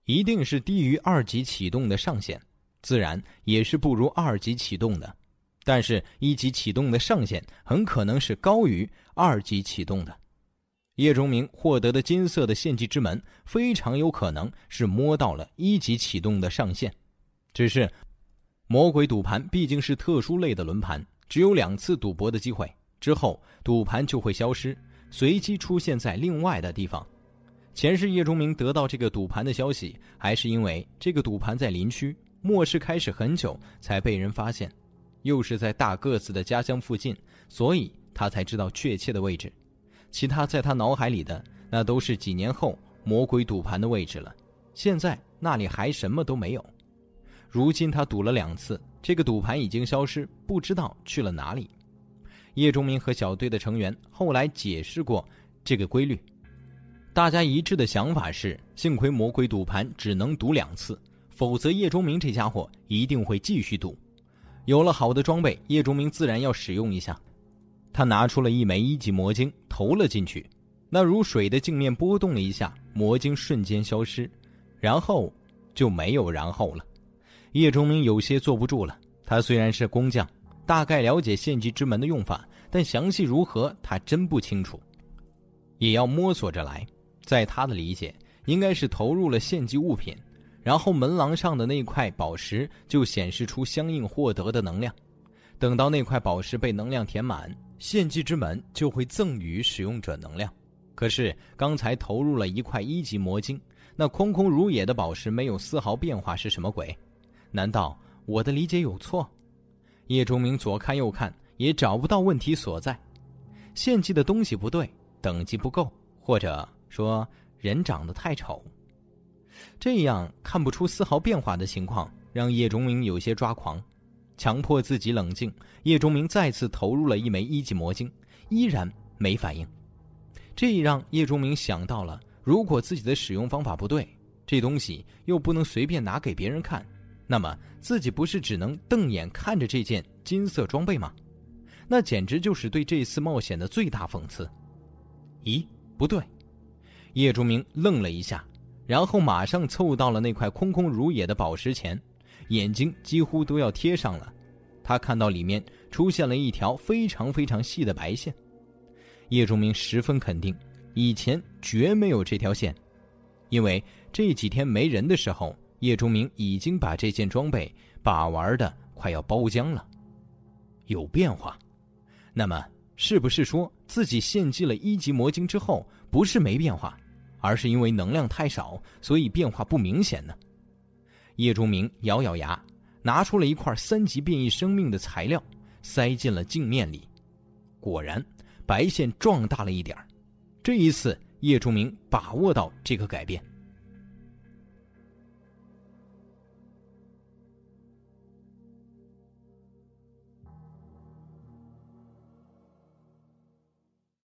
一定是低于二级启动的上限，自然也是不如二级启动的。但是，一级启动的上限很可能是高于二级启动的。叶钟明获得的金色的献祭之门，非常有可能是摸到了一级启动的上限。只是，魔鬼赌盘毕竟是特殊类的轮盘，只有两次赌博的机会，之后赌盘就会消失，随机出现在另外的地方。前世叶钟明得到这个赌盘的消息，还是因为这个赌盘在林区，末世开始很久才被人发现。又是在大个子的家乡附近，所以他才知道确切的位置。其他在他脑海里的，那都是几年后魔鬼赌盘的位置了。现在那里还什么都没有。如今他赌了两次，这个赌盘已经消失，不知道去了哪里。叶钟明和小队的成员后来解释过这个规律，大家一致的想法是：幸亏魔鬼赌盘只能赌两次，否则叶钟明这家伙一定会继续赌。有了好的装备，叶钟明自然要使用一下。他拿出了一枚一级魔晶，投了进去。那如水的镜面波动了一下，魔晶瞬间消失，然后就没有然后了。叶钟明有些坐不住了。他虽然是工匠，大概了解献祭之门的用法，但详细如何，他真不清楚，也要摸索着来。在他的理解，应该是投入了献祭物品。然后门廊上的那块宝石就显示出相应获得的能量，等到那块宝石被能量填满，献祭之门就会赠予使用者能量。可是刚才投入了一块一级魔晶，那空空如也的宝石没有丝毫变化，是什么鬼？难道我的理解有错？叶钟明左看右看，也找不到问题所在。献祭的东西不对，等级不够，或者说人长得太丑。这样看不出丝毫变化的情况，让叶钟明有些抓狂。强迫自己冷静，叶钟明再次投入了一枚一级魔晶，依然没反应。这让叶钟明想到了：如果自己的使用方法不对，这东西又不能随便拿给别人看，那么自己不是只能瞪眼看着这件金色装备吗？那简直就是对这次冒险的最大讽刺。咦，不对！叶钟明愣了一下。然后马上凑到了那块空空如也的宝石前，眼睛几乎都要贴上了。他看到里面出现了一条非常非常细的白线。叶钟明十分肯定，以前绝没有这条线，因为这几天没人的时候，叶钟明已经把这件装备把玩的快要包浆了。有变化，那么是不是说自己献祭了一级魔晶之后，不是没变化？而是因为能量太少，所以变化不明显呢。叶钟明咬咬牙，拿出了一块三级变异生命的材料，塞进了镜面里。果然，白线壮大了一点这一次，叶钟明把握到这个改变。